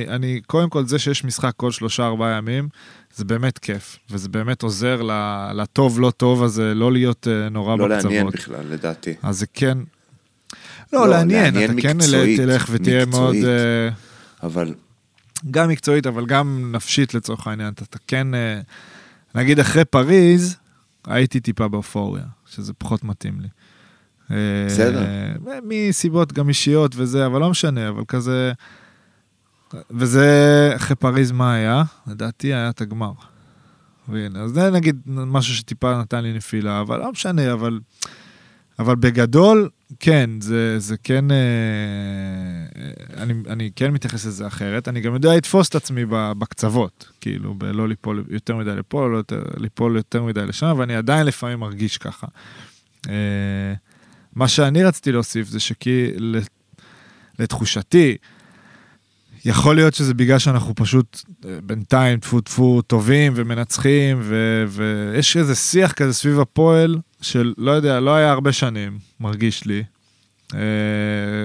אני, קודם כל, זה שיש משחק כל שלושה, ארבעה ימים, זה באמת כיף, וזה באמת עוזר לטוב, לא טוב הזה, לא להיות uh, נורא
לא
בקצוות.
לא לעניין בכלל, לדעתי.
אז זה כן... לא, לא לעניין, לעניין אתה כן מקצועית, כן תלך ותהיה מקצועית, מאוד... Uh,
אבל...
גם מקצועית, אבל גם נפשית לצורך העניין. אתה, אתה כן... Uh, נגיד אחרי פריז, הייתי טיפה באופוריה, שזה פחות מתאים לי.
בסדר.
אה, מסיבות גם אישיות וזה, אבל לא משנה, אבל כזה... וזה, אחרי פריז מה היה? לדעתי היה את הגמר. והנה, אז זה נגיד משהו שטיפה נתן לי נפילה, אבל לא משנה, אבל... אבל בגדול, כן, זה, זה כן, אה, אני, אני כן מתייחס לזה אחרת. אני גם יודע לתפוס את עצמי בקצוות, כאילו, בלא ליפול יותר מדי לפה, לא יותר, ליפול יותר מדי לשם, ואני עדיין לפעמים מרגיש ככה. אה, מה שאני רציתי להוסיף זה שכי, לתחושתי, יכול להיות שזה בגלל שאנחנו פשוט אה, בינתיים טפו טפו טובים ומנצחים, ו, ויש איזה שיח כזה סביב הפועל, של לא יודע, לא היה הרבה שנים, מרגיש לי, אה,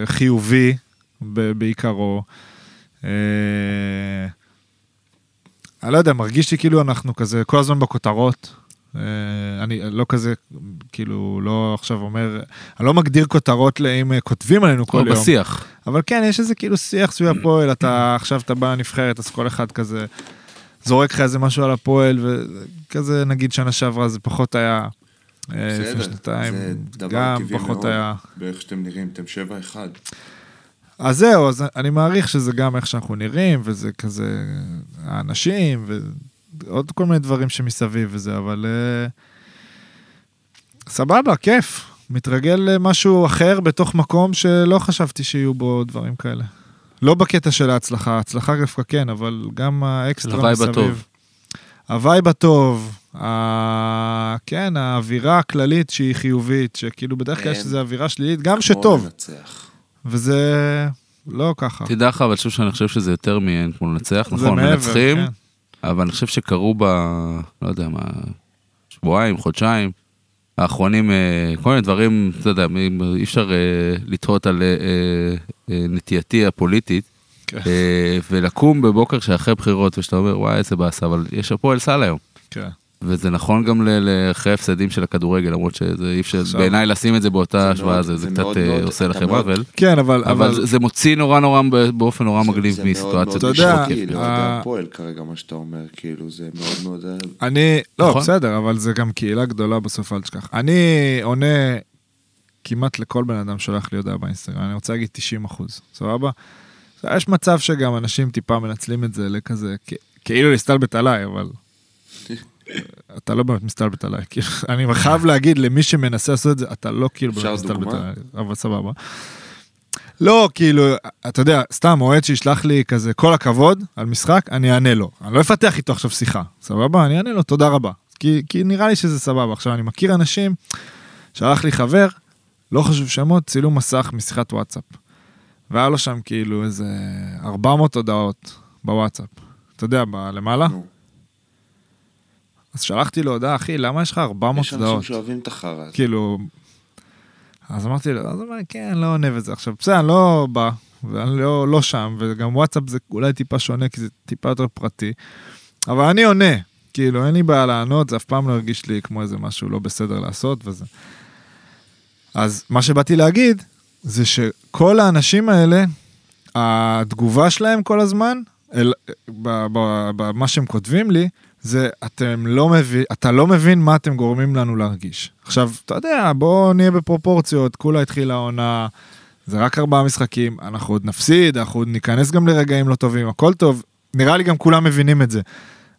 חיובי בעיקרו. אה, אני לא יודע, מרגיש לי כאילו אנחנו כזה כל הזמן בכותרות. אה, אני לא כזה, כאילו, לא עכשיו אומר, אני לא מגדיר כותרות לאם אה, כותבים עלינו כל
יום.
או
בשיח.
אבל כן, יש איזה כאילו שיח סביב הפועל, אתה עכשיו אתה בא לנבחרת, אז כל אחד כזה זורק לך איזה משהו על הפועל, וכזה, נגיד שנה שעברה זה פחות היה, לפני שנתיים, גם פחות היה.
באיך שאתם נראים, אתם 7-1.
אז זהו, אז אני מעריך שזה גם איך שאנחנו נראים, וזה כזה האנשים, ועוד כל מיני דברים שמסביב וזה, אבל uh, סבבה, כיף. מתרגל למשהו אחר בתוך מקום שלא חשבתי שיהיו בו דברים כאלה. לא בקטע של ההצלחה, ההצלחה דווקא כן, אבל גם האקסטרה מסביב. הווייב הטוב. הווייב הטוב, ה... כן, האווירה הכללית שהיא חיובית, שכאילו בדרך כלל יש איזו אווירה שלילית, גם שטוב.
לנצח.
וזה לא ככה.
תדע לך, אבל שוב שאני חושב שזה יותר מעין כמו לנצח, נכון, מעבר, מנצחים, כן. אבל אני חושב שקרו ב... לא יודע מה, שבועיים, חודשיים, האחרונים, אה, כל מיני דברים, אתה יודע, אי אפשר אה, לתהות על אה, נטייתי הפוליטית. כן. ולקום בבוקר שאחרי בחירות ושאתה אומר וואי איזה באסה אבל יש הפועל סל היום.
כן.
וזה נכון גם לאחרי הפסדים של הכדורגל, למרות שזה אי אפשר, בעיניי לשים את זה באותה השוואה, זה, זה, קצת אה, עושה לכם עוול.
כן, אבל...
אבל זה מוציא נורא נורא באופן נורא מגניב מסיטואציות.
אתה יודע,
הפועל כרגע מה שאתה אומר, כאילו זה מאוד מאוד... אה,
אני, לא, נכון? בסדר, אבל זה גם קהילה גדולה בסוף, אל תשכח. אני עונה כמעט לכל בן אדם שולח לי הודעה באינסטגרם, אני רוצה להגיד 90 אחוז, סבבה? יש מצב שגם אנשים טיפה מנצלים את זה לכזה, כאילו להסתלבט עליי, אבל... אתה לא באמת מסתלבט עליי, כאילו, אני חייב להגיד למי שמנסה לעשות את זה, אתה לא כאילו באמת מסתלבט עליי, אבל סבבה. לא, כאילו, אתה יודע, סתם אוהד שישלח לי כזה כל הכבוד על משחק, אני אענה לו. אני לא אפתח איתו עכשיו שיחה, סבבה? אני אענה לו, תודה רבה. כי, כי נראה לי שזה סבבה. עכשיו, אני מכיר אנשים שלח לי חבר, לא חשוב שמות, צילום מסך משיחת וואטסאפ. והיה לו שם כאילו איזה 400 הודעות בוואטסאפ. אתה יודע, למעלה?
נו.
אז שלחתי לו הודעה, אחי, למה יש לך 400
יש
הודעות?
אנשים שאוהבים את החרא הזה.
כאילו... אז אמרתי לו, אז הוא אומר, כן, לא עונה וזה. עכשיו, בסדר, אני לא בא, ואני לא, לא שם, וגם וואטסאפ זה אולי טיפה שונה, כי זה טיפה יותר פרטי, אבל אני עונה. כאילו, אין לי בעיה לענות, זה אף פעם לא הרגיש לי כמו איזה משהו לא בסדר לעשות וזה. אז מה שבאתי להגיד, זה שכל האנשים האלה, התגובה שלהם כל הזמן, אל, במה שהם כותבים לי, זה אתם לא מבין, אתה לא מבין מה אתם גורמים לנו להרגיש. עכשיו, אתה יודע, בואו נהיה בפרופורציות, כולה התחילה העונה, זה רק ארבעה משחקים, אנחנו עוד נפסיד, אנחנו עוד ניכנס גם לרגעים לא טובים, הכל טוב, נראה לי גם כולם מבינים את זה.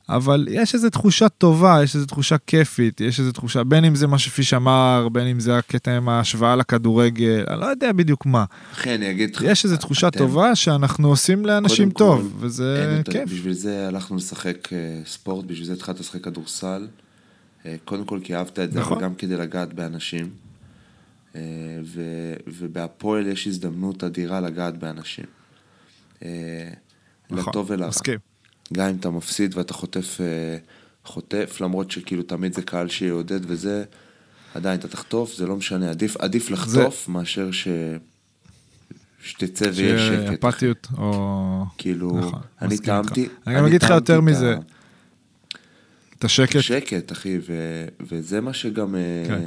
אבל יש איזו תחושה טובה, יש איזו תחושה כיפית, יש איזו תחושה, בין אם זה מה שפיש אמר, בין אם זה הקטע עם ההשוואה לכדורגל, אני לא יודע בדיוק מה.
אחי, אני אגיד לך...
יש איזו תחושה
אתם-
טובה שאנחנו עושים לאנשים
כל,
טוב, וזה
אין
כיף.
בשביל זה הלכנו לשחק אה, ספורט, בשביל זה התחלת לשחק כדורסל. אה, קודם כל כי אהבת את זה,
נכון.
אבל גם כדי לגעת באנשים. אה, ו- ובהפועל יש הזדמנות אדירה לגעת באנשים.
נכון,
לטוב ולרע.
מסכים.
גם אם אתה מפסיד ואתה חוטף, אה, חוטף, למרות שכאילו תמיד זה קהל שיעודד וזה, עדיין אתה תחטוף, זה לא משנה, עדיף, עדיף לחטוף מאשר ש... שתצא ויהיה שקט. אחי.
אפתיות או...
כאילו,
נכון,
אני. טעמתי...
אני גם אגיד לך יותר מזה, את השקט.
שקט, אחי, ו... וזה מה שגם... אה,
כן.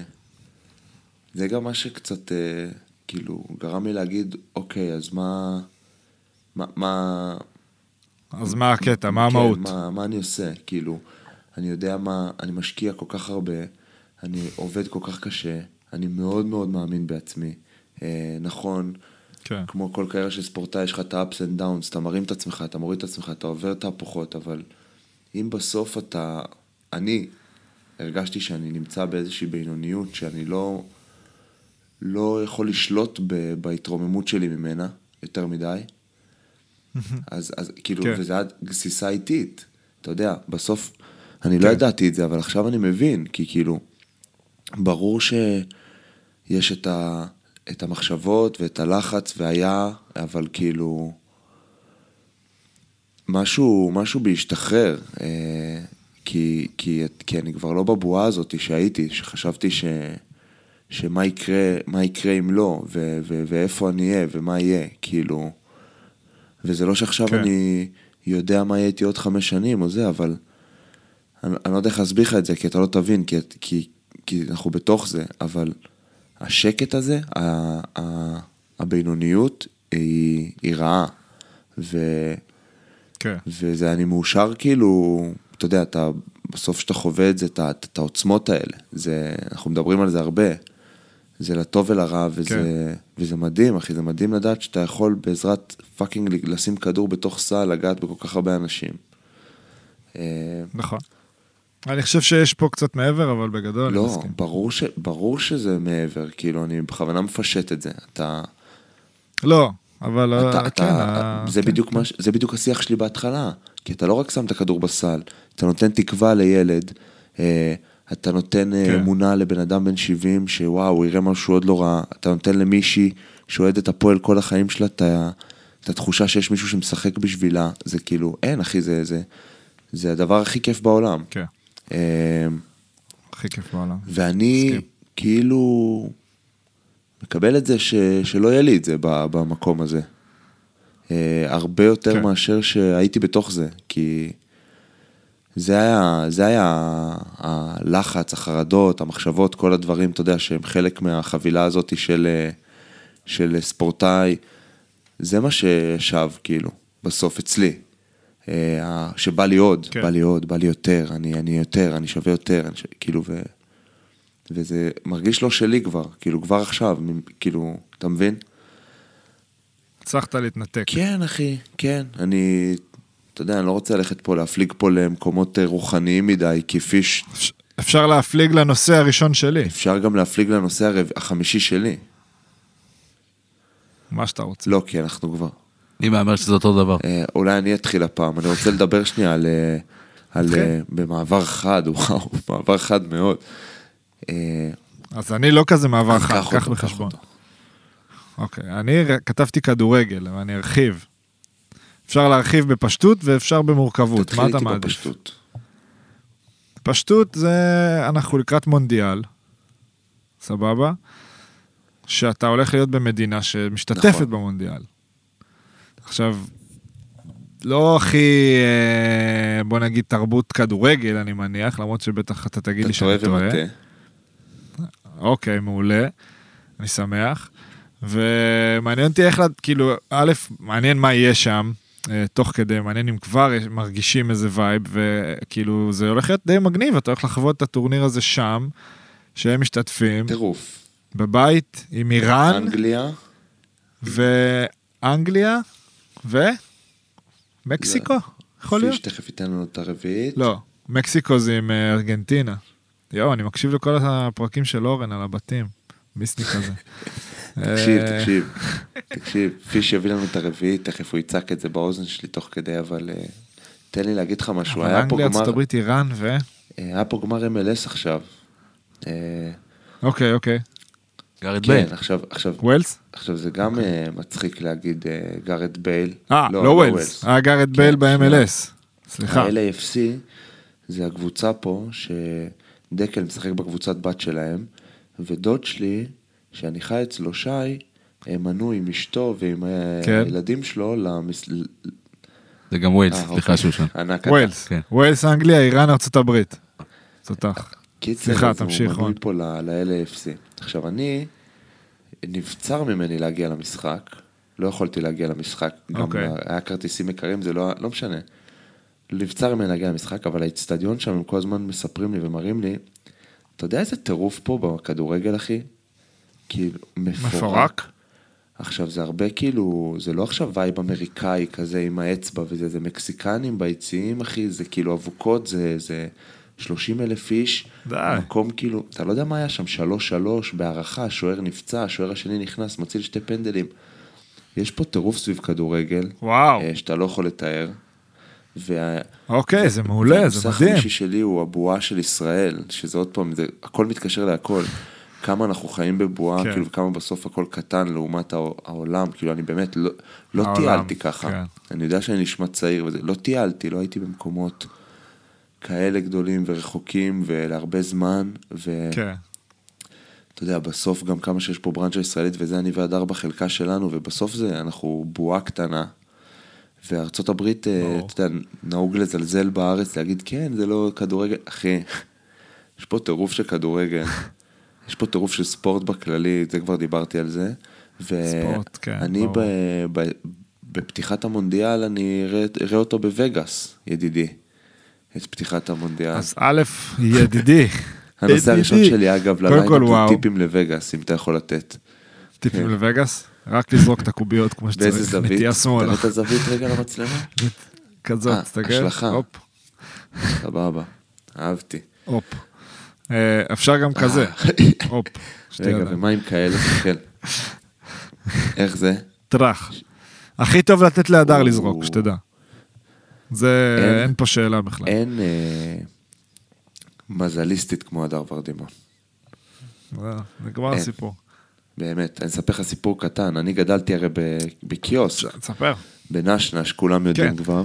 זה גם מה שקצת, אה, כאילו, גרם לי להגיד, אוקיי, אז מה... מה... מה...
אז מה הקטע? מה
כן,
המהות?
מה, מה אני עושה? כאילו, אני יודע מה... אני משקיע כל כך הרבה, אני עובד כל כך קשה, אני מאוד מאוד מאמין בעצמי. אה, נכון,
כן.
כמו כל קריירה של ספורטאי, יש לך את ה-ups and downs, אתה מרים את עצמך, אתה מוריד את עצמך, אתה עובר תהפוכות, אבל אם בסוף אתה... אני הרגשתי שאני נמצא באיזושהי בינוניות, שאני לא, לא יכול לשלוט ב, בהתרוממות שלי ממנה יותר מדי. אז, אז כאילו,
כן.
וזה היה גסיסה איטית. אתה יודע, בסוף, אני לא ידעתי את זה, אבל עכשיו אני מבין, כי כאילו, ברור שיש את, ה, את המחשבות ואת הלחץ והיה, אבל כאילו, משהו, משהו בהשתחרר, אה, כי, כי, כי אני כבר לא בבועה הזאת שהייתי, שחשבתי ש, שמה יקרה, מה יקרה אם לא, ו, ו, ואיפה אני אהיה, ומה יהיה, כאילו, וזה לא שעכשיו
כן.
אני יודע מה יהיה איתי עוד חמש שנים או זה, אבל אני, אני לא יודע איך להסביר לך את זה, כי אתה לא תבין, כי, כי, כי אנחנו בתוך זה, אבל השקט הזה, ה, ה, הבינוניות, היא, היא רעה. ו,
כן.
וזה, אני מאושר כאילו, אתה יודע, אתה, בסוף שאתה חווה את זה, את העוצמות האלה. זה, אנחנו מדברים על זה הרבה. זה לטוב ולרע, וזה,
כן.
וזה מדהים, אחי, זה מדהים לדעת שאתה יכול בעזרת פאקינג לשים כדור בתוך סל, לגעת בכל כך הרבה אנשים. אה,
נכון. אני חושב שיש פה קצת מעבר, אבל בגדול אני
לא,
מסכים.
ברור, ש, ברור שזה מעבר, כאילו, אני בכוונה מפשט את זה. אתה,
לא, אבל
אתה,
אה,
אתה,
כן, ה-
זה,
כן,
בדיוק מה, ש- זה בדיוק השיח שלי בהתחלה, כי אתה לא רק שם את הכדור בסל, אתה נותן תקווה לילד, אה, אתה נותן אה,
כן.
אמונה לבן אדם בן 70 שוואו, הוא יראה משהו עוד לא רע, אתה נותן למישהי שאוהד את הפועל כל החיים שלה, את התחושה שיש מישהו שמשחק בשבילה, זה כאילו, אין אחי, זה, זה, זה הדבר הכי כיף בעולם.
כן,
אה,
הכי כיף בעולם.
ואני
מסכים.
כאילו מקבל את זה ש, שלא יהיה לי את זה במקום הזה. אה, הרבה יותר
כן.
מאשר שהייתי בתוך זה, כי זה היה, זה היה הלחץ, החרדות, המחשבות, כל הדברים, אתה יודע, שהם חלק מהחבילה הזאת של, של ספורטאי. זה מה ששב, כאילו, בסוף אצלי. אה, שבא לי עוד,
כן.
בא לי עוד, בא לי יותר, אני, אני יותר, אני שווה יותר, אני ש... כאילו, ו... וזה מרגיש לא שלי כבר, כאילו, כבר עכשיו, כאילו, אתה מבין?
הצלחת להתנתק.
כן, אחי, כן. אני, אתה יודע, אני לא רוצה ללכת פה, להפליג פה למקומות אה, רוחניים מדי, כי פיש,
אפ- אפשר להפליג לנושא הראשון שלי,
אפשר גם להפליג לנושא הרב... החמישי שלי.
מה שאתה רוצה.
לא, כי אנחנו כבר...
אני מהמר שזה אותו דבר.
אה, אולי אני אתחיל הפעם, אני רוצה לדבר שנייה על... אה, על
אוקיי.
אה, במעבר חד, וואו, מעבר חד מאוד. אה,
אז אני לא כזה מעבר חד,
קח
בחשבון.
אותו.
אוקיי, אני כתבתי כדורגל, אבל אני ארחיב. אפשר להרחיב בפשטות ואפשר במורכבות, מה אתה מעדיף?
בפשטות.
פשטות זה, אנחנו לקראת מונדיאל, סבבה? שאתה הולך להיות במדינה שמשתתפת
נכון.
במונדיאל. עכשיו, לא הכי, אה, בוא נגיד, תרבות כדורגל, אני מניח, למרות שבטח אתה תגיד לי
אתה טועה
שאני טועה.
ומטעה.
אוקיי, מעולה. אני שמח. ומעניין אותי איך, כאילו, א', מעניין מה יהיה שם, תוך כדי, מעניין אם כבר יש- מרגישים איזה וייב, וכאילו, זה הולך להיות די מגניב, אתה הולך לחוות את הטורניר הזה שם, שהם משתתפים,
טירוף.
בבית, עם איראן,
אנגליה,
ואנגליה, ומקסיקו, יכול להיות?
פיש תכף ייתן לנו את הרביעית.
לא, מקסיקו זה עם אה, ארגנטינה. יואו, אני מקשיב לכל הפרקים של אורן על הבתים. מיסטי כזה.
תקשיב,
אה,
תקשיב, תקשיב, פיש יביא לנו את הרביעית, תכף הוא יצעק את זה באוזן שלי תוך כדי, אבל אה, תן לי להגיד לך משהו,
אבל
היה פה
אנגליה,
גמר,
ארצות הברית, איראן ו...
אה, היה פה גמר MLS עכשיו. אה,
אוקיי, אוקיי.
גארד
כן,
בייל.
עכשיו, עכשיו,
ווילס?
עכשיו זה גם אה, מצחיק להגיד אה, גארד בייל.
אה, לא ווילס. היה גארד
כן,
בייל
שנייה.
ב-MLS. סליחה.
ה-LAFC זה הקבוצה פה, שדקל משחק בקבוצת בית שלהם, ודוד שלי, שאני חי אצלו, שי, הם מנוי עם אשתו ועם אה,
כן.
הילדים שלו למס...
זה גם ווילס,
אה,
סליחה
אוקיי.
שהוא שם.
ווילס.
כן.
ווילס, אנגליה, איראן, ארצות הברית. תותח.
קיצר,
סליחה, תמשיך,
הוא. מנוי פה ל- ל-LAFC. עכשיו, אני, נבצר ממני להגיע למשחק, לא יכולתי להגיע למשחק, גם
אוקיי.
היה כרטיסים יקרים, זה לא, לא משנה. נבצר ממני להגיע למשחק, אבל האיצטדיון שם, הם כל הזמן מספרים לי ומראים לי, אתה יודע איזה טירוף פה בכדורגל, אחי? כאילו, מפורק.
מפורק?
עכשיו, זה הרבה כאילו, זה לא עכשיו וייב אמריקאי כזה עם האצבע וזה, זה מקסיקנים ביציעים, אחי, זה כאילו אבוקות, זה, זה 30 אלף איש.
די.
מקום כאילו, אתה לא יודע מה היה שם, 3-3 בהערכה, השוער נפצע, השוער השני נכנס, מציל שתי פנדלים. יש פה טירוף סביב כדורגל,
וואו.
אה, שאתה לא יכול לתאר. וה...
אוקיי, זה מעולה, זה מדהים.
החמישי שלי הוא הבועה של ישראל, שזה עוד פעם, זה, הכל מתקשר להכל. כמה אנחנו חיים בבועה,
כן.
כאילו, וכמה בסוף הכל קטן לעומת העו- העולם, כאילו, אני באמת לא, לא
העולם,
טיילתי ככה.
כן.
אני יודע שאני נשמע צעיר וזה, לא טיילתי, לא הייתי במקומות כאלה גדולים ורחוקים ולהרבה זמן, ואתה
כן.
יודע, בסוף גם כמה שיש פה ברנצ'ה ישראלית, וזה אני והדר בחלקה שלנו, ובסוף זה, אנחנו בועה קטנה. וארצות הברית, אה. אתה יודע, נהוג לזלזל בארץ, להגיד, כן, זה לא כדורגל. אחי, יש פה טירוף של כדורגל. יש פה טירוף של ספורט בכללי, זה כבר דיברתי על זה.
ספורט, כן,
ואני
ברור.
ב- ב- בפתיחת המונדיאל, אני אראה אותו בווגאס, ידידי. את פתיחת המונדיאל.
אז א', ידידי.
הנושא הראשון. שלי, אגב,
וואו.
טיפים לווגאס, אם אתה יכול לתת.
טיפים
כן.
לווגאס? רק לזרוק את הקוביות כמו
באיזה
שצריך.
זווית?
נטייה שמאלה.
תראה את הזווית רגע למצלמה.
כזאת,
אה,
תסתכל.
השלכה. סבבה, אהבתי.
הופ. אה, אפשר גם כזה. הופ. שתי
רגע. ומה עם כאלה? כן. איך זה?
טראח. הכי טוב לתת להדר. לזרוק, שתדע. זה,
אין-
פה שאלה בכלל.
אין אה, מזליסטית כמו הדר ורדימה.
אה, נגמר. הסיפור.
באמת, אני אספר לך סיפור קטן. אני גדלתי הרי בקיוסק,
תספר.
בנשנש, כולם יודעים
כן.
כבר.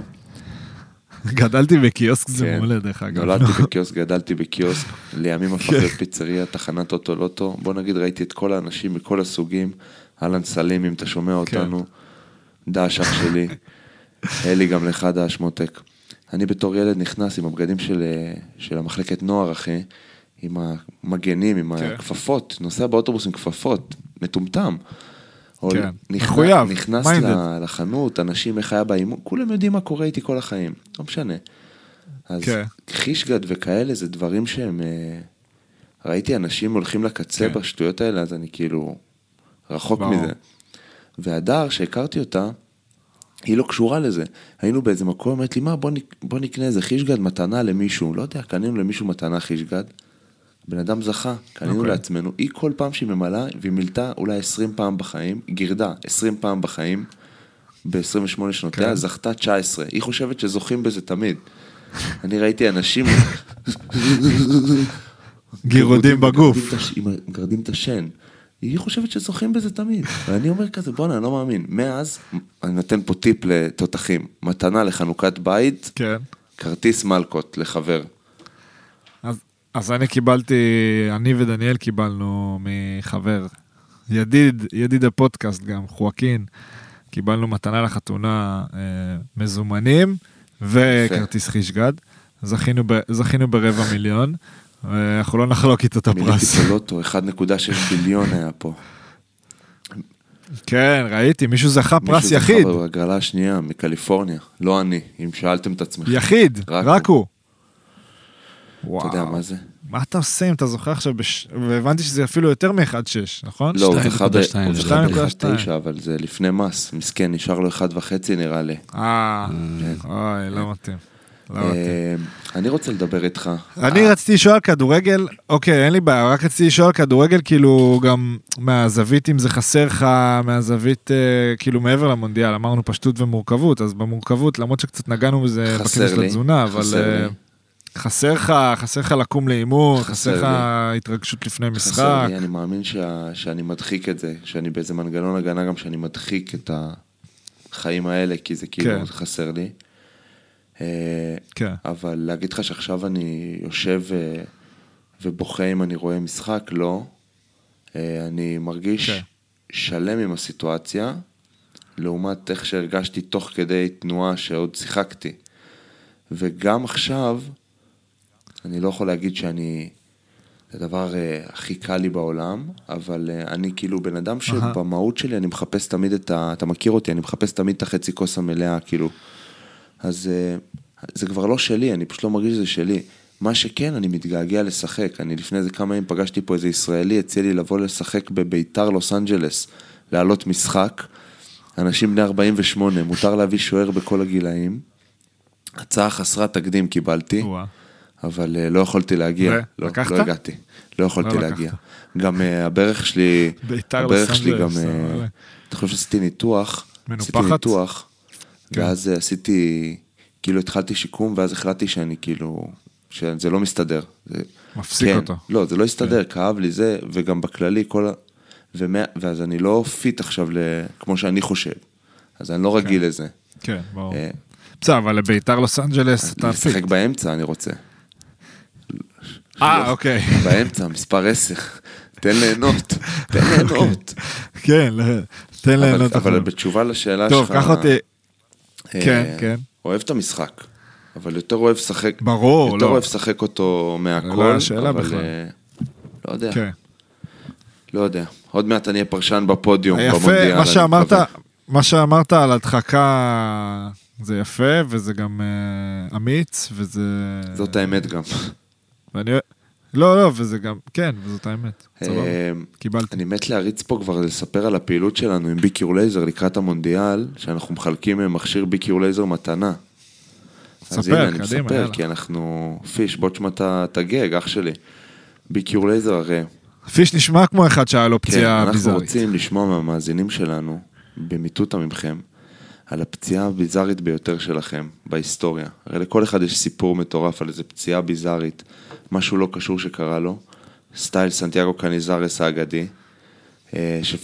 גדלתי בקיוסק, זה
כן.
מעולה דרך אגב.
נולדתי בקיוסק, גדלתי בקיוסק, לימים הפך להיות פיצריה, תחנת אוטו לוטו. בוא נגיד, ראיתי את כל האנשים מכל הסוגים. אהלן סלים, אם אתה שומע
כן.
אותנו. דש אח שלי. אלי גם לך דש מותק. אני בתור ילד נכנס עם הבגדים של, אה, של המחלקת נוער, אחי, עם המגנים, עם
כן.
הכפפות, נוסע באוטובוס עם כפפות, מטומטם.
כן, מחויב,
נכנס לחנות, אנשים, איך היה באימון, כולם יודעים מה קורה איתי כל החיים, לא משנה. אז
כן.
חישגד וכאלה זה דברים שהם... אה, ראיתי אנשים הולכים לקצה
כן.
בשטויות האלה, אז אני כאילו רחוק
ברור.
מזה. והדר, שהכרתי אותה, היא לא קשורה לזה. היינו באיזה מקום, אמרת לי, מה, בוא, נק- בוא נקנה איזה חישגד מתנה למישהו. לא יודע, קנינו למישהו מתנה חישגד. בן אדם זכה, קנינו
אוקיי.
לעצמנו. היא כל פעם שהיא ממלאה, והיא מילתה אולי 20 פעם בחיים, גירדה 20 פעם בחיים, ב-28 שנותיה,
כן.
זכתה 19. היא חושבת שזוכים בזה תמיד. אני ראיתי אנשים,
גירודים בגוף.
מגרדים את השן. היא חושבת שזוכים בזה תמיד. ואני אומר כזה, בואנה, אני לא מאמין. מאז, אני נותן פה טיפ לתותחים. מתנה לחנוכת בית,
כן.
כרטיס מלקות לחבר.
אז, אני קיבלתי, אני ודניאל קיבלנו מחבר, ידיד, ידיד הפודקאסט גם, חואקין, קיבלנו מתנה לחתונה אה, מזומנים וכרטיס חישגד. זכינו, ב, זכינו ברבע מיליון, ואנחנו לא נחלוק איתו את
מיליתי
הפרס.
פה לוטו, 1.6 ביליון היה פה.
כן, ראיתי, מישהו זכה פרס
מישהו זכה
יחיד.
בהגרלה השנייה מקליפורניה, לא אני, אם שאלתם את עצמכם.
יחיד,
רק
רק הוא.
אתה יודע מה זה?
מה אתה עושה אם אתה זוכר עכשיו, בש... והבנתי שזה אפילו יותר מ-1.6, נכון?
לא, הוא
2.2,
זכה ב- הוא
זה
זכה
2.2.
ב-1.9, אבל זה לפני מס, מסכן, נשאר לו 1.5 נראה לי.
אה, אוי, לא מתאים. לא מתאים.
אה, אני רוצה לדבר איתך.
אני רציתי לשאול על כדורגל, אוקיי, אין לי בעיה, רק רציתי לשאול על כדורגל, כאילו, גם מהזווית, אם זה חסר לך, מהזווית, אה, כאילו, מעבר למונדיאל, אמרנו פשטות ומורכבות, אז במורכבות, למרות שקצת נגענו בזה
חסר
בכנס של
לי,
התזונה, אבל
חסר
אה,
לי.
חסר לך, חסר לך לקום לאימון,
חסר
חסר לך. התרגשות לפני
חסר
משחק.
לי, אני מאמין שה- שאני מדחיק את זה, שאני באיזה מנגנון הגנה גם שאני מדחיק את החיים האלה, כי זה כאילו
כן.
חסר לי. אה,
כן.
אבל להגיד לך שעכשיו אני יושב אה, ובוכה אם אני רואה משחק, לא. אה, אני מרגיש
כן.
שלם עם הסיטואציה, לעומת איך שהרגשתי תוך כדי תנועה שעוד שיחקתי. וגם עכשיו, אני לא יכול להגיד שאני... זה הדבר אה, הכי קל לי בעולם, אבל אה, אני כאילו בן אדם שבמהות שלי אני מחפש תמיד את ה... אתה מכיר אותי, אני מחפש תמיד את החצי כוס המלאה, כאילו. אז אה, זה כבר לא שלי, אני פשוט לא מרגיש שזה שלי. מה שכן, אני מתגעגע לשחק. אני לפני איזה כמה ימים פגשתי פה איזה ישראלי, הציע לי לבוא לשחק בביתר לוס אנג'לס, לעלות משחק. אנשים בני 48, מותר להביא שוער בכל הגילאים. הצעה חסרת תקדים קיבלתי.
וואה.
אבל אה, לא יכולתי להגיע.
ו?
לא,
לקחת?
לא הגעתי. לא יכולתי
לא
להגיע.
לקחת.
גם אה, הברך שלי, הברך שלי גם, אה, אתה חושב שעשיתי ניתוח, עשיתי? ניתוח,
כן.
ואז עשיתי, כאילו התחלתי שיקום, ואז החלטתי שאני כאילו, שזה לא מסתדר.
מפסיק
כן,
אותו. כן.
לא, זה לא הסתדר, כאב לי זה, וגם בכללי כל ה... ומה, ואז אני לא fit עכשיו ל... כמו שאני חושב. אז אני לא רגיל לזה.
כן, ברור. בסדר, אבל לביתר לוס אנג'לס אתה fit.
לשחק באמצע אני רוצה.
אה, אוקיי.
באמצע, מספר 10. תן ליהנות, תן ליהנות.
כן, לא, תן ליהנות.
אבל. בתשובה לשאלה
טוב,
שלך...
קח אותי.
אה,
כן, כן.
אוהב את המשחק, אבל יותר אוהב לשחק...
ברור,
יותר
לא.
אוהב לשחק אותו מהכל,
לא השאלה. בכלל.
אה, לא יודע,
כן.
לא יודע. עוד מעט אני אהיה פרשן בפודיום,
יפה,
במונדיאל. אני מקווה.
מה שאמרת, מה שאמרת על הדחקה זה יפה, וזה גם אה, אמיץ, וזה...
זאת האמת גם.
ואני... לא, לא, וזה גם, כן, וזאת האמת. סבבה,
אה,
קיבלתי.
אני מת להריץ פה כבר לספר על הפעילות שלנו עם ביקיור לייזר לקראת המונדיאל, שאנחנו מחלקים אה, מכשיר ביקיור לייזר מתנה. אז
ספר,
הנה, אני
קדימה,
מספר,
יאללה.
כי אנחנו... פיש, בוא תשמע את הגג, אח שלי. ביקיור לייזר הרי...
פיש נשמע כמו אחד שהיה לו
כן,
פציעה
אנחנו
ביזארית.
רוצים לשמוע מהמאזינים שלנו, במטותא מכם, על הפציעה הביזארית ביותר שלכם בהיסטוריה. הרי לכל אחד יש סיפור מטורף על איזה פציעה ביזארית, משהו לא קשור שקרה לו. סטייל סנטיאגו קניזארס האגדי. אה, ש...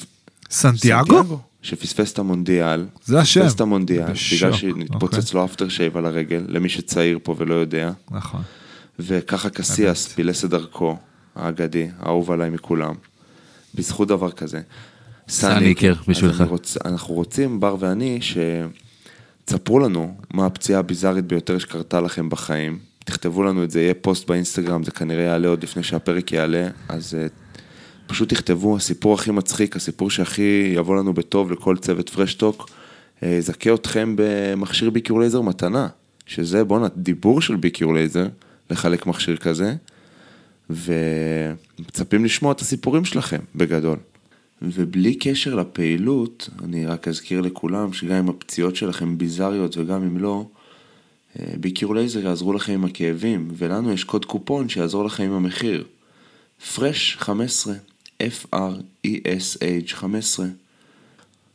סנטיאגו?
שפספס את המונדיאל.
זה השם.
פספס את המונדיאל,
בשוק,
בגלל שנתפוצץ
אוקיי.
לו after shave על הרגל, למי שצעיר פה ולא יודע.
נכון.
וככה קסיאס פילס את דרכו, האגדי, האהוב עליי מכולם, בזכות דבר כזה.
סניקר, בשבילך.
רוצ, אנחנו רוצים, בר ואני, שתספרו לנו מה הפציעה הביזארית ביותר שקרתה לכם בחיים. תכתבו לנו את זה, יהיה פוסט באינסטגרם, זה כנראה יעלה עוד לפני שהפרק יעלה, אז uh, פשוט תכתבו, הסיפור הכי מצחיק, הסיפור שהכי יבוא לנו בטוב לכל צוות פרש טוק, uh, יזכה אתכם במכשיר ביקיור לייזר מתנה, שזה, בואנה, דיבור של ביקיור לייזר, לחלק מכשיר כזה, ומצפים לשמוע את הסיפורים שלכם, בגדול. ובלי קשר לפעילות, אני רק אזכיר לכולם שגם אם הפציעות שלכם ביזאריות וגם אם לא, אה, ביקיור לייזר יעזרו לכם עם הכאבים, ולנו יש קוד קופון שיעזור לכם עם המחיר. פרש 15, F-R-E-S-H 15.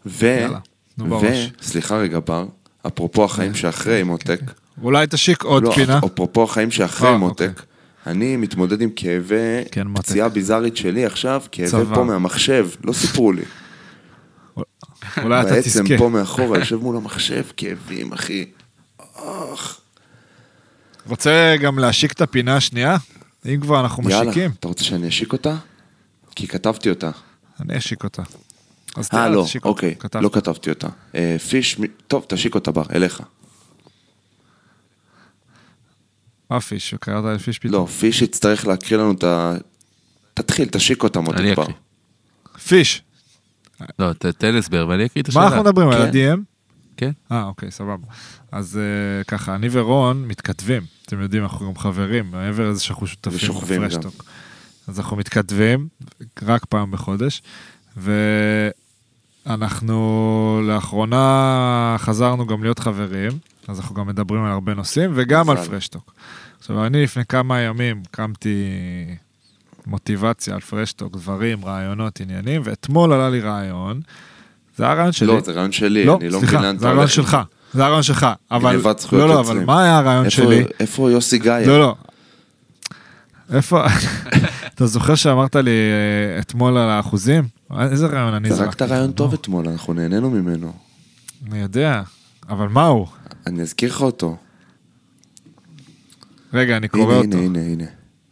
ו...
יאללה, נו
ו...
בראש.
סליחה רגע בר, אפרופו החיים שאחרי מותק.
אולי תשיק עוד
לא,
פינה.
אפרופו החיים שאחרי
אה,
מותק, אני מתמודד עם כאבי
כן.
פציעה ביזארית שלי עכשיו, כאבי
צבא.
פה מהמחשב, לא סיפרו לי.
אולי אתה
בעצם
תזכה.
פה מאחורה, יושב מול המחשב, כאבים, אחי. אוח.
רוצה גם להשיק את הפינה השנייה? אם כבר אנחנו
יאללה,
משיקים,
אתה רוצה שאני אשיק אותה? כי כתבתי אותה.
אני אשיק אותה. אז
אה,
תראה,
לא,
תשיק אותה.
אוקיי,
כתבת.
לא כתבתי אותה. אה, פיש, טוב, תשיק אותה בר, אליך.
מה פיש? קראת לפיש פתאום?
לא, פיש יצטרך להקריא לנו את ה... תתחיל, תשיק אותה, מותק
אני
בר.
אקריא.
פיש.
לא, תן הסבר ואני אקריא את השאלה.
מה אנחנו מדברים? על
כן.
ה-DM?
כן.
אה, אוקיי, סבבה. אז אה, ככה, אני ורון מתכתבים. אתם יודעים, אנחנו גם חברים, מעבר לזה שאנחנו שותפים
ושוכבים גם.
בפרשטוק. אז אנחנו מתכתבים רק פעם בחודש, ואנחנו לאחרונה חזרנו גם להיות חברים, אז אנחנו גם מדברים על הרבה נושאים, וגם על. פרשטוק. עכשיו, אני לפני כמה ימים קמתי מוטיבציה על פרשטוק, דברים, רעיונות, עניינים, ואתמול עלה לי רעיון, זה הרעיון שלי.
לא, זה רעיון שלי,
לא,
אני לא מבין לאן
סליחה, זה הרעיון. שלך, זה הרעיון שלך, אבל,
גנבת זכויות
לא, לא, אבל. מה היה הרעיון שלי?
איפה יוסי גיא?
לא, לא. איפה, אתה זוכר שאמרת לי אה, אתמול על האחוזים? איזה רעיון אני זרקתי?
זרקת רעיון טוב אתמול, אנחנו נהנינו ממנו.
אני יודע, אבל מה הוא?
אני אזכיר לך אותו.
רגע, אני קורא
הנה,
אותו.
הנה, הנה, הנה.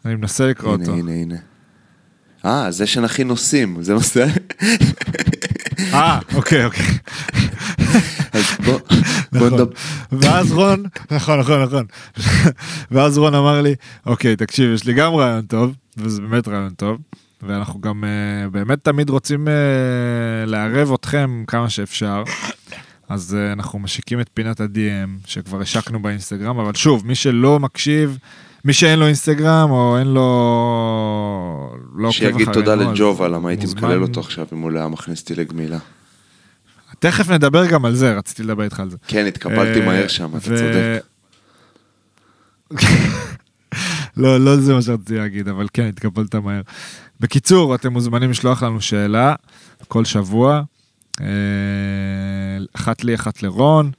אני מנסה לקרוא
הנה,
אותו.
הנה, הנה. אה, זה שנכין נושאים, זה נושא...
אה, אוקיי, אוקיי.
אז בוא, בוא
נכון.
נדבר.
ואז רון, נכון, נכון, נכון. ואז רון אמר לי, אוקיי, תקשיב, יש לי גם רעיון טוב, וזה באמת רעיון טוב, ואנחנו גם אה, באמת תמיד רוצים אה, לערב אתכם כמה שאפשר. אז אה, אנחנו משיקים את פינת ה-DM, שכבר השקנו באינסטגרם, אבל שוב, מי שלא מקשיב, מי שאין לו אינסטגרם, או אין לו... לא עוקב
שיגיד תודה
אחרינו,
לג'ובה, למה הייתי
מוזמן-
מקלל אותו עכשיו אם הוא לא היה מכניס אותי לגמילה.
תכף נדבר גם על זה, רציתי לדבר איתך על זה.
כן, התקפלתי
אה,
מהר שם, אתה
ו-
צודק.
לא, לא זה מה שרציתי להגיד, אבל כן, התקפלת מהר. בקיצור, אתם מוזמנים לשלוח לנו שאלה כל שבוע. אה, אחת לי, אחת לרון,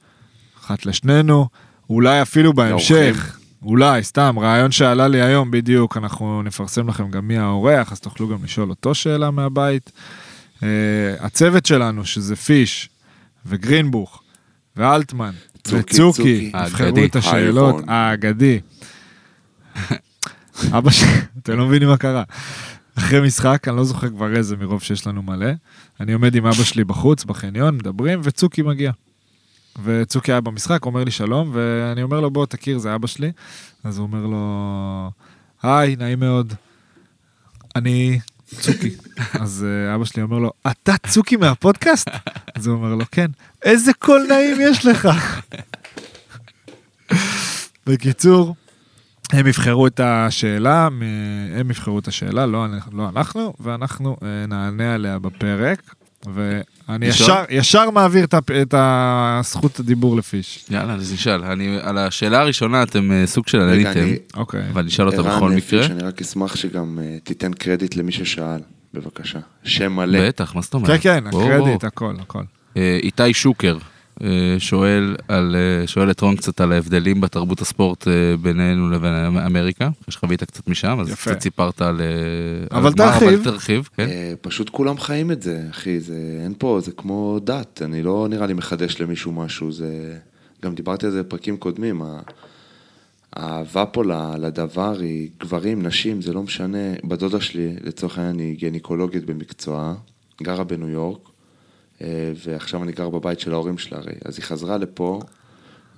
אחת לשנינו, אולי אפילו בהמשך. אולי, סתם, רעיון שעלה לי היום בדיוק, אנחנו נפרסם לכם גם מי האורח, אז תוכלו גם לשאול אותו שאלה מהבית. אה, הצוות שלנו, שזה פיש וגרינבוך ואלטמן
צוקי,
וצוקי,
האגדי.
את השאלות. האגדי. אבא שלי, אתם לא מבינים מה קרה. אחרי משחק, אני לא זוכר כבר איזה מרוב שיש לנו מלא, אני עומד עם אבא שלי בחוץ, בחניון, מדברים, וצוקי מגיע. וצוקי היה במשחק, אומר לי שלום, ואני אומר לו, בוא תכיר, זה אבא שלי. אז הוא אומר לו, היי, נעים מאוד. אני צוקי. אז אה, אבא שלי אומר לו, אתה צוקי מהפודקאסט? אז הוא אומר לו, כן. איזה קול נעים יש לך. בקיצור, הם יבחרו את השאלה, הם יבחרו את השאלה, לא, אנחנו- לא אנחנו, ואנחנו אה, נענה עליה בפרק. ואני? ישר, ישר מעביר את, את הזכות הדיבור לפיש.
יאללה, אז נשאל. אני, על השאלה הראשונה אתם אה, סוג של
אני-
אוקיי.
אבל נשאל אותה בכל מקרה.
אני רק אשמח שגם אה, תיתן קרדיט למי ששאל, בבקשה. שם מלא.
בטח, מה זאת אומרת?
כן, כן, הקרדיט. הכל, הכל.
איתי שוקר שואל על, אה, שואל את רון קצת על ההבדלים בתרבות הספורט אה, בינינו לבין אמריקה, אחרי שחווית קצת משם, אז
יפה.
קצת סיפרת על... אה,
אבל
על מה,
תרחיב.
אבל תרחיב, כן.
אה, פשוט כולם חיים את זה, אחי, זה, אין פה, זה כמו דת, אני לא נראה לי מחדש למישהו משהו, זה... גם דיברתי על זה בפרקים קודמים, ה- האהבה פה לדבר היא גברים, נשים, זה לא משנה. בת דודה שלי, לצורך העניין, היא גינקולוגית במקצועה, גרה בניו יורק, אה, ועכשיו אני גר בבית של ההורים שלה הרי. אז היא חזרה לפה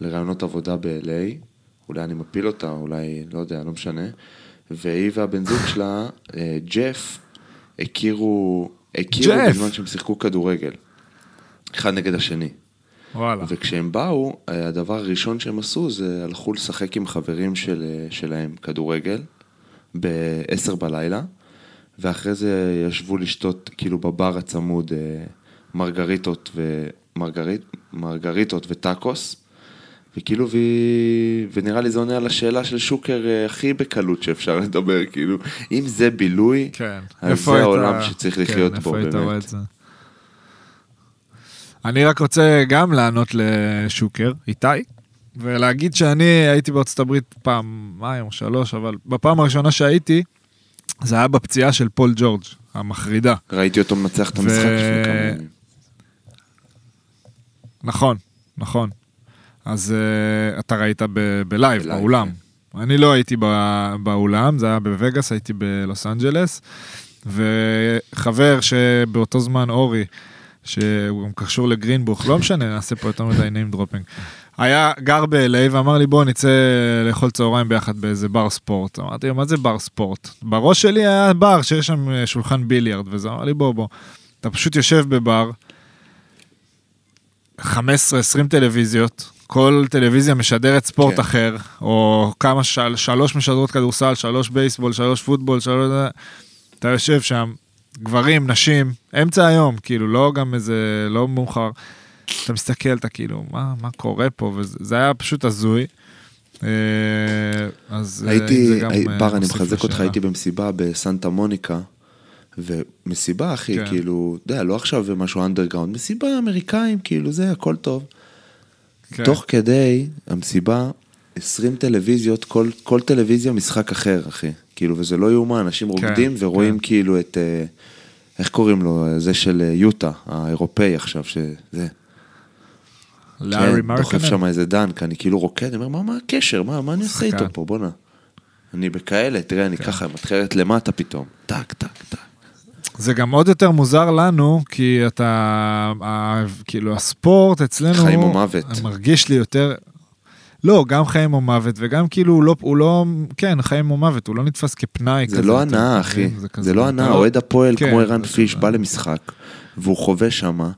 לרעיונות עבודה ב-LA, אולי אני מפיל אותה, אולי, לא יודע, לא משנה. והיא והבן זוג שלה, אה, ג'ף, הכירו, הכירו
ג'ף.
בזמן שהם שיחקו כדורגל. אחד נגד השני.
וואלה.
וכשהם באו, אה, הדבר הראשון שהם עשו זה הלכו לשחק עם חברים של, אה, שלהם כדורגל ב-10 בלילה, ואחרי זה ישבו לשתות כאילו בבר הצמוד מרגריטות, ומרגריט, מרגריטות וטאקוס, וכאילו, ו... ונראה לי זה עונה על השאלה של שוקר אה, הכי בקלות שאפשר לדבר, כאילו, אם זה בילוי,
כן.
אז זה העולם שצריך לחיות
כן,
בו,
היית רואה
באמת.
אני רק רוצה גם לענות לשוקר, איתי, ולהגיד שאני הייתי בארצות הברית פעמיים או שלוש, אבל בפעם הראשונה שהייתי, זה היה בפציעה של פול ג'ורג', המחרידה.
ראיתי אותו מנצח את המשחק לפני כמה ימים.
נכון, נכון. אז uh, אתה ראית ב- ב
live, ב live,
באולם. אני לא הייתי בא- באולם, זה היה בווגאס, הייתי בלוס אנג'לס. וחבר שבאותו זמן אורי, שהוא גם קשור לגרינבוך, לא משנה, נעשה פה יותר מדי name dropping. היה גר ב-LA ואמר לי בוא נצא לאכול צהריים ביחד באיזה בר ספורט. אמרתי לו מה זה בר ספורט? בראש שלי היה בר שיש שם אה, שולחן ביליארד וזה אמר לי בוא בוא. אתה פשוט יושב בבר, 15-20 טלוויזיות, כל טלוויזיה משדרת ספורט
כן.
אחר, או כמה, של, שלוש משדרות כדורסל, שלוש בייסבול, שלוש פוטבול, שלוש... אתה יושב שם, גברים, נשים, אמצע היום, כאילו, לא גם איזה, לא מאוחר. אתה מסתכל, אתה כאילו, מה, מה קורה פה? וזה זה היה פשוט הזוי. אה, אז אה,
הייתי,
זה גם, אה,
בר, אני מחזק אותך. הייתי במסיבה בסנטה מוניקה, ומסיבה, אחי,
כן.
כאילו, אתה יודע, לא עכשיו משהו אנדרגראונד, מסיבה אמריקאים, כאילו, זה, הכל טוב.
כן.
תוך כדי המסיבה, 20 טלוויזיות, כל, כל טלוויזיה משחק אחר, אחי. כאילו, וזה לא יאומן, אנשים רוקדים ורואים
כן.
כאילו את, אה, איך קוראים לו, זה של אה, יוטה, האירופאי עכשיו, שזה,
לארי
כן, דוחף. שם איזה דנק, אני כאילו רוקד, אני אומר, מה, מה הקשר, מה, מה אני עושה. איתו פה, בואנה. אני בכאלה, תראה, אני ככה מתחילת למטה פתאום, טק, טק, טק.
זה גם עוד יותר מוזר לנו, כי אתה, כאילו הספורט אצלנו,
חיים או מוות.
מרגיש לי יותר, לא, גם חיים או מוות, וגם כאילו הוא לא, הוא לא, כן, חיים או מוות, הוא לא נתפס כפנאי
זה
כזה.
לא הנאה,
מבין?
אחי,
כזה,
זה לא הנאה, אוהד הפועל
כן,
כמו ערן
זה
פיש. בא למשחק, והוא חווה שמה,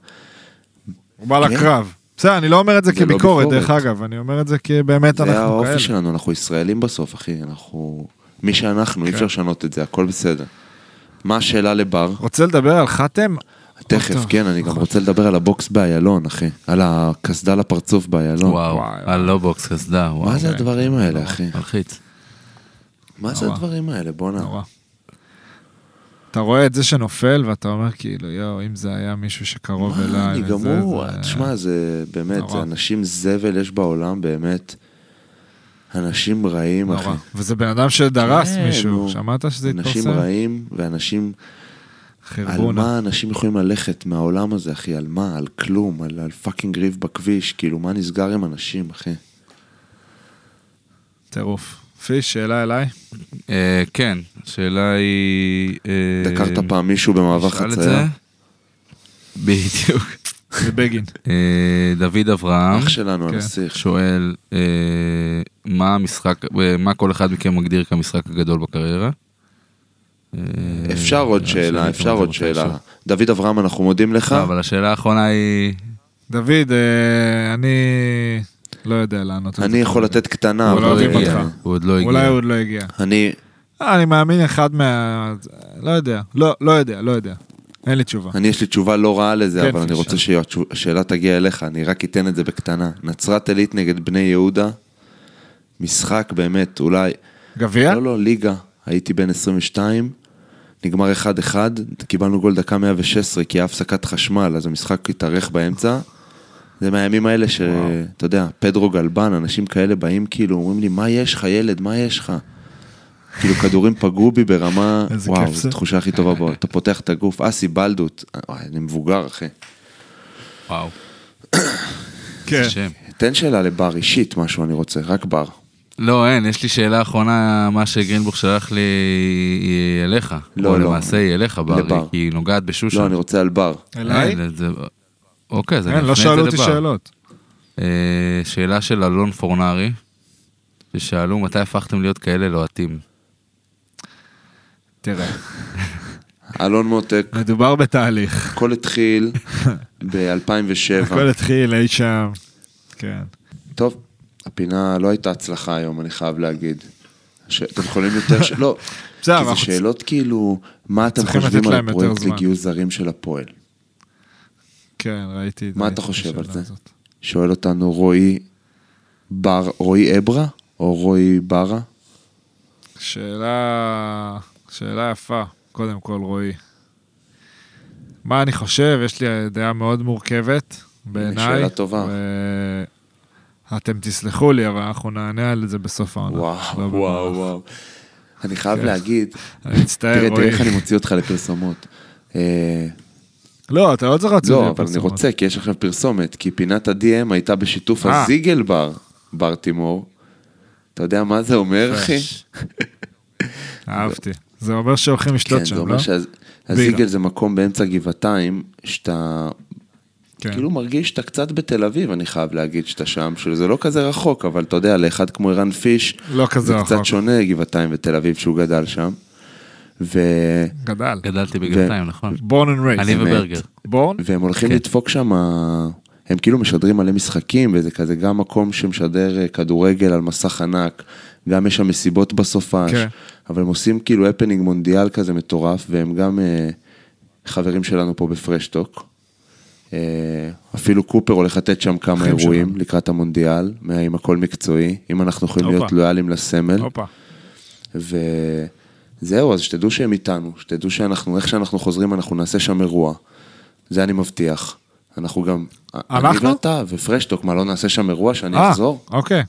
הוא בא
כן.
לקרב. בסדר, אני לא אומר את זה
זה לא
כביקורת,
ביקורת.
דרך אגב, אני אומר את זה כי באמת
זה
אנחנו
האופי
כאלה.
שלנו, אנחנו ישראלים בסוף, אחי, אנחנו... מי שאנחנו, אי
כן.
אפשר לשנות את זה, הכל בסדר. מה השאלה לבר?
רוצה לדבר על חתם?
תכף,
טוב.
כן, אני גם רוצה לדבר על הבוקס באיילון, אחי. על הקסדה לפרצוף באיילון.
וואו,
וואי,
על לא בוקס קסדה, וואו.
מה זה
אוקיי.
הדברים האלה, אחי?
מלחיץ.
מה זה. הדברים האלה? בואנה.
אתה רואה את זה שנופל ואתה אומר כאילו, יואו, אם זה היה מישהו שקרוב
מה,
אליי.
אני גמור, תשמע, זה באמת. זה אנשים זבל יש בעולם, באמת. אנשים רעים, אחי.
נורא. וזה בן אדם שדרס
כן,
מישהו,
נו.
שמעת שזה
אנשים
התפרסם?
רעים, ואנשים... על
חרבונה.
מה אנשים יכולים ללכת מהעולם הזה, אחי? על מה? על כלום, על, על fucking ריב בכביש, כאילו, מה נסגר עם אנשים, אחי?
טירוף. פיש, שאלה אליי?
אה, כן, השאלה היא... אה,
דקרת פעם מישהו במעבר חצייה?
בדיוק.
בבגין.
אה, דוד אברהם
אח שלנו,
כן.
הנסיך.
שואל אה, מה המשחק, אה, מה כל אחד מכם מגדיר כמשחק הגדול בקריירה?
אפשר עוד שאלה, אפשר עוד שאלה. דוד אברהם, אנחנו מודים לך.
לא, אבל השאלה האחרונה היא...
דוד, אני לא יודע לענות.
אני יכול. לתת קטנה,
אבל
הוא עוד
אוהבים
לא הגיע,
אותך.
הוא עוד לא הגיע.
אולי הוא עוד לא הגיע.
אני,
אני מאמין אחד מה... לא יודע. לא, לא יודע, לא יודע. אין לי תשובה.
אני יש לי תשובה לא רעה לזה,
כן,
אבל אני. רוצה שהשאלה תגיע אליך, אני רק אתן את זה בקטנה. נצרת עילית נגד בני יהודה, משחק באמת, אולי,
גביע?
לא, לא, ליגה, הייתי בן 22, נגמר 1-1, קיבלנו גול דקה 116, כי היה הפסקת חשמל, אז המשחק התארך באמצע. זה מהימים האלה שאתה יודע, פדרו גלבן, אנשים כאלה באים כאילו, אומרים לי, מה יש לך ילד, מה יש לך? כאילו כדורים פגעו בי ברמה, וואו, זו. התחושה הכי טובה בו, אתה פותח את הגוף, אסי בלדות, אני מבוגר אחי.
וואו,
כן.
תן שאלה לבר, אישית משהו אני רוצה, רק בר.
לא, אין, יש לי שאלה אחרונה, מה שגרינבוך שלח לי היא אליך.
לא,
או
לא.
למעשה היא אליך, בר,
לבר.
כי היא נוגעת בשושן.
לא, אני רוצה על בר.
אליי?
אין, זה- אוקיי, אז אני
לא
אפנה את
שאלו
זה
אותי
לבר.
שאלות.
אה, שאלה של אלון פורנרי, ששאלו מתי הפכתם להיות כאלה לוהטים.
תראה,
אלון מותק,
מדובר בתהליך.
הכל התחיל ב-2007.
הכל התחיל אי שם. כן.
טוב, הפינה לא הייתה הצלחה היום, אני חייב להגיד. אתם יכולים יותר... ש... לא,
בסדר,
כי זה שאלות כאילו, מה אתם חושבים על הפרויקט. לגיוס זרים של הפועל?
כן, ראיתי את
מה
ראיתי
אתה
את
חושב על זה?
הזאת.
שואל אותנו רועי בר... רועי אברה או רועי ברה?
שאלה, שאלה יפה, קודם כל, רועי. מה אני חושב? יש לי דעה מאוד מורכבת בעיניי.
שאלה טובה.
ו... אתם תסלחו לי, אבל אנחנו נענה על זה בסוף העונה.
וואו,
לא
וואו. וואו. אני חייב
כן.
להגיד,
אני מצטער,
תראה, תראה
רועי.
איך אני מוציא אותך לפרסומות. אה,
לא, אתה לא צריך להוציא את
לא, אבל אני
לפרסומות.
רוצה, כי יש עכשיו פרסומת, כי פינת ה-DM הייתה בשיתוף
אה.
הזיגל בר, בר תימור. אתה יודע מה זה אומר, אחי?
אהבתי. זה אומר שהולכים לשתות
כן,
שם,
זה
לא?
אומר שהזיגל זה מקום באמצע גבעתיים, שאתה
כן.
כאילו מרגיש שאתה קצת בתל אביב, אני חייב להגיד שאתה שם, שזה לא כזה רחוק, אבל אתה יודע, לאחד כמו ערן פיש,
לא כזה
זה
רחוק.
קצת שונה גבעתיים ותל אביב שהוא גדל שם. ו...
גדל.
גדלתי בגבעתיים, נכון?
בורן אנד רייס.
אני. וברגר.
בורן?
והם הולכים
כן.
לדפוק שם, הם כאילו משדרים מלא משחקים, וזה כזה גם מקום שמשדר אה, כדורגל על מסך ענק, גם יש שם מסיבות בסופש,
כן.
אבל הם עושים כאילו happening מונדיאל כזה מטורף, והם גם אה, חברים שלנו פה בפרשטוק. אה, אפילו קופר הולך לתת שם כמה אירועים
שלנו.
לקראת המונדיאל, עם הכל מקצועי, אם אנחנו יכולים
הופה.
להיות לויאליים לסמל.
הופה.
וזהו, אז שתדעו שהם איתנו, שתדעו שאנחנו, איך שאנחנו חוזרים, אנחנו נעשה שם אירוע. זה אני מבטיח. אנחנו גם...
אנחנו?
אני ואתה ופרשטוק, מה, לא נעשה שם אירוע שאני
אה,
אחזור?
אוקיי.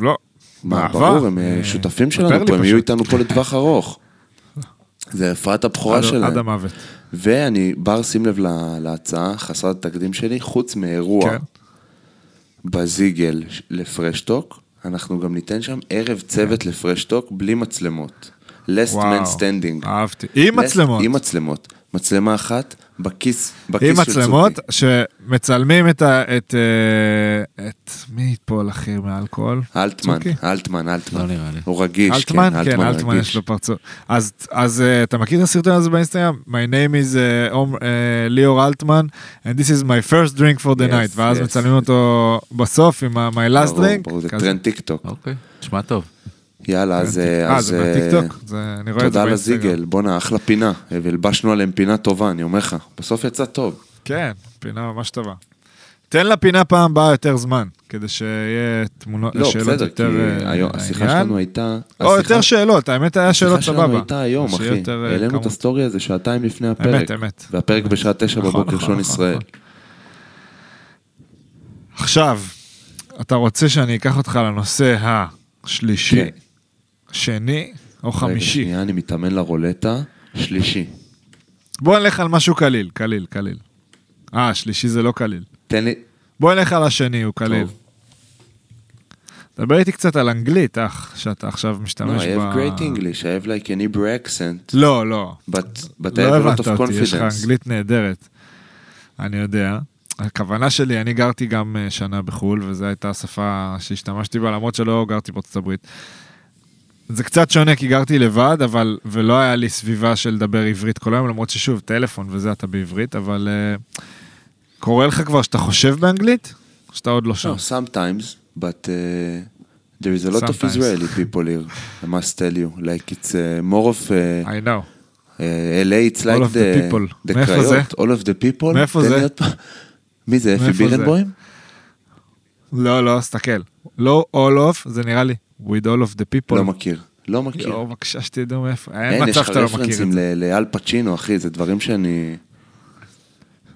לא.
מה. ברור, הם אה,
אה,
שותפים
ספר
שלנו פה, הם יהיו. איתנו פה לטווח ארוך. זה אפרת הבכורה שלהם.
עד המוות.
ואני, בר, שים לב לה- להצעה חסרת תקדים שלי, חוץ מאירוע
כן.
בזיגל לפרשטוק, אנחנו גם ניתן שם ערב צוות
כן.
לפרשטוק בלי מצלמות. last
וואו.
man standing.
אהבתי. עם מצלמות.
עם מצלמות. מצלמה אחת בכיס, בכיס
עם
של
מצלמות
צוקי.
שמצלמים את ה... את... אה, את... מי ייפול הכי מאלכוהול?
אלטמן,
צוקי?
אלטמן, אלטמן.
לא נראה לי.
הוא רגיש,
אלטמן?
כן,
כן, אלטמן
רגיש.
יש לו פרצוף. אז, אז uh, אתה מכיר את הסרטון הזה באינסטגרם? My name is uh, Om- uh, ליאור אלטמן, and this is my first drink for the
Yes,
night, ואז
yes.
מצלמים אותו בסוף עם ה- my last
ברור,
drink.
ברור, זה. טרנד טיק טוק.
אוקיי, נשמע טוב.
יאללה, אז...
אה, זה
אה,
מהטיקטוק? אני רואה את זה
תודה. הזיגל, בואנה, אחלה פינה. והלבשנו עליהם פינה טובה, אני אומר לך. בסוף יצא טוב.
כן, פינה ממש טובה. תן לפינה פעם הבאה יותר זמן, כדי שיהיה תמונות,
לא,
שאלות
בסדר, כי
יותר אה,
היום- השיחה. שלנו הייתה...
או יותר שאלות, האמת היה שאלות
השיחה שלנו
סבבה.
הייתה היום, אחי.
אה,
העלינו את. הסטורי הזה שעתיים לפני הפרק.
אמת.
והפרק בשעה תשע
נכון,
בבוקר,
נכון,
שעון
נכון,
ישראל.
עכשיו, אתה רוצה שאני אקח אותך לנושא השלישי,
כן.
שני או
רגע,
חמישי?
שנייה, אני מתאמן לרולטה. שלישי.
בוא נלך על משהו קליל, קליל, קליל. אה, שלישי זה לא קליל.
תן לי...
בוא נלך על השני, הוא קליל. דבר איתי קצת על אנגלית, אח, שאתה עכשיו
No,
משתמש
I
ב...
have great English, I have like an Hebrew accent,
לא, לא.
but, but I
לא
have a lot of
אותי, יש לך
confidence.
אנגלית נהדרת. אני יודע. הכוונה שלי, אני גרתי גם אה, שנה בחו"ל, וזו הייתה השפה שהשתמשתי בה, למרות שלא גרתי בארצות הברית. זה קצת שונה כי גרתי לבד, אבל, ולא היה לי סביבה של לדבר עברית כל היום, למרות ששוב, טלפון וזה אתה בעברית, אבל uh, קורה לך כבר שאתה חושב באנגלית? או שאתה עוד לא שם?
No, sometimes, but uh, there is a lot of
Sometimes.
Israeli people here, I must tell you. Like it's uh, more of... Uh,
I know.
uh, LA, it's like
of the
the,
people.
the קריות,
זה?
all of the people.
מאיפה זה?
מי זה, אפי? בירנבוים?
לא, לא, סתכל. לא all of, זה נראה לי. With all of the people.
לא מכיר, לא מכיר.
יואו, בבקשה שתדעו מאיפה. אין
אין, יש
מצב
לך
שאתה לא מכיר
רפרנסים
את זה.
ל- לאל פצ'ינו, אחי, זה דברים שאני...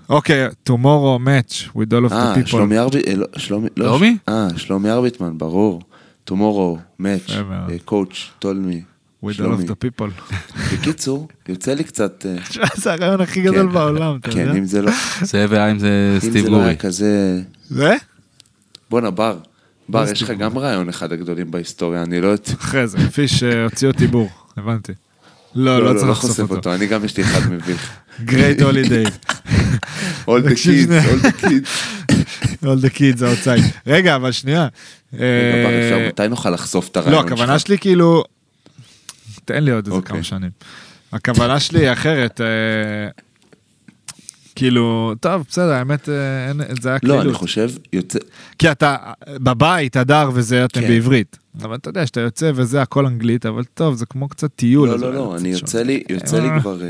אוקיי, tomorrow match with all of
אה,
the people.
שלומי ארביט... אה, לא, שלומי... לא,
שלומי?
אה, שלומי ארביטמן, ברור. tomorrow, match,
יפה מאוד.
קואוץ', טולמי.
with all of the people.
בקיצור, יוצא לי קצת... אה,
תשמע, זה הרעיון הכי גדול
כן.
בעולם, אתה יודע?
כן, אם זה לא...
זה והאם זה
אם
סטיב
זה לא
גורי.
היה כזה...
זה?
בואנה, בר. בר, יש לך גם רעיון אחד הגדולים בהיסטוריה, אני לא.
אחרי זה, פיש אה, הוציא אותי בור, הבנתי. לא, לא צריך לחשוף אותו.
אני גם יש לי אחד מביך.
Great holiday.
All the kids, all the kids.
all the kids outside. רגע, אבל שנייה.
רגע, בר,
אה,
אפשר, מתי נוכל לחשוף את הרעיון
לא,
שלך?
הכוונה שלי כאילו... תן לי עוד איזה
אוקיי.
כמה שנים. הכוונה שלי היא אחרת. כאילו, טוב, בסדר, האמת, אה, אין- זה היה
לא,
כאילו...
אני חושב, יוצא...
כי אתה בבית, הדר וזה, אתם
כן.
בעברית. אבל אתה יודע, שאתה יוצא וזה הכל אנגלית, אבל טוב, זה כמו קצת טיול.
לא, לא, לא, אני. יוצא לי, יוצא לי
אה.
כבר אה,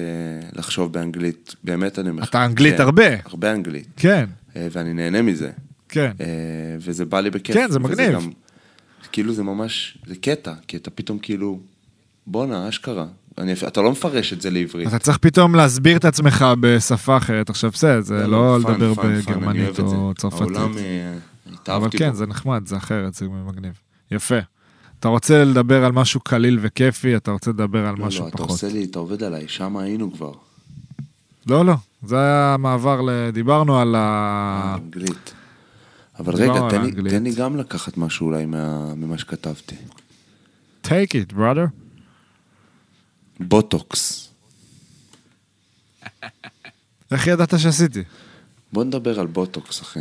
לחשוב באנגלית, באמת אני אומר.
אתה אנגלית
כן,
הרבה.
הרבה אנגלית,
כן,
אה, ואני נהנה מזה,
כן.
אה, וזה בא לי בכיף.
כן, זה מגניב.
גם- כאילו זה ממש, זה קטע, כי אתה פתאום כאילו, בואנה, אשכרה. אני- אתה לא מפרש את זה לעברית.
אתה צריך פתאום להסביר את עצמך בשפה אחרת. עכשיו בסדר, זה לא
fun,
לדבר
fun, fun, אני
בגרמנית
את
או. צרפתית.
העולם, אה,
אבל
התאהבתי
כן,
בו.
זה נחמד, זה אחרת, זה מגניב. יפה. אתה רוצה לדבר על משהו קליל וכיפי, אתה רוצה לדבר על
לא,
משהו
לא, אתה
פחות.
עושה לי, אתה עובד עליי, שם היינו כבר.
לא, לא, זה היה מעבר ל... דיברנו על ה...
אנגלית. אבל רגע, תן לי-
האנגלית.
תן לי גם לקחת משהו אולי מה- ממה שכתבתי.
take it, brother.
בוטוקס.
איך ידעת שעשיתי?
בוא נדבר על בוטוקס, אחי.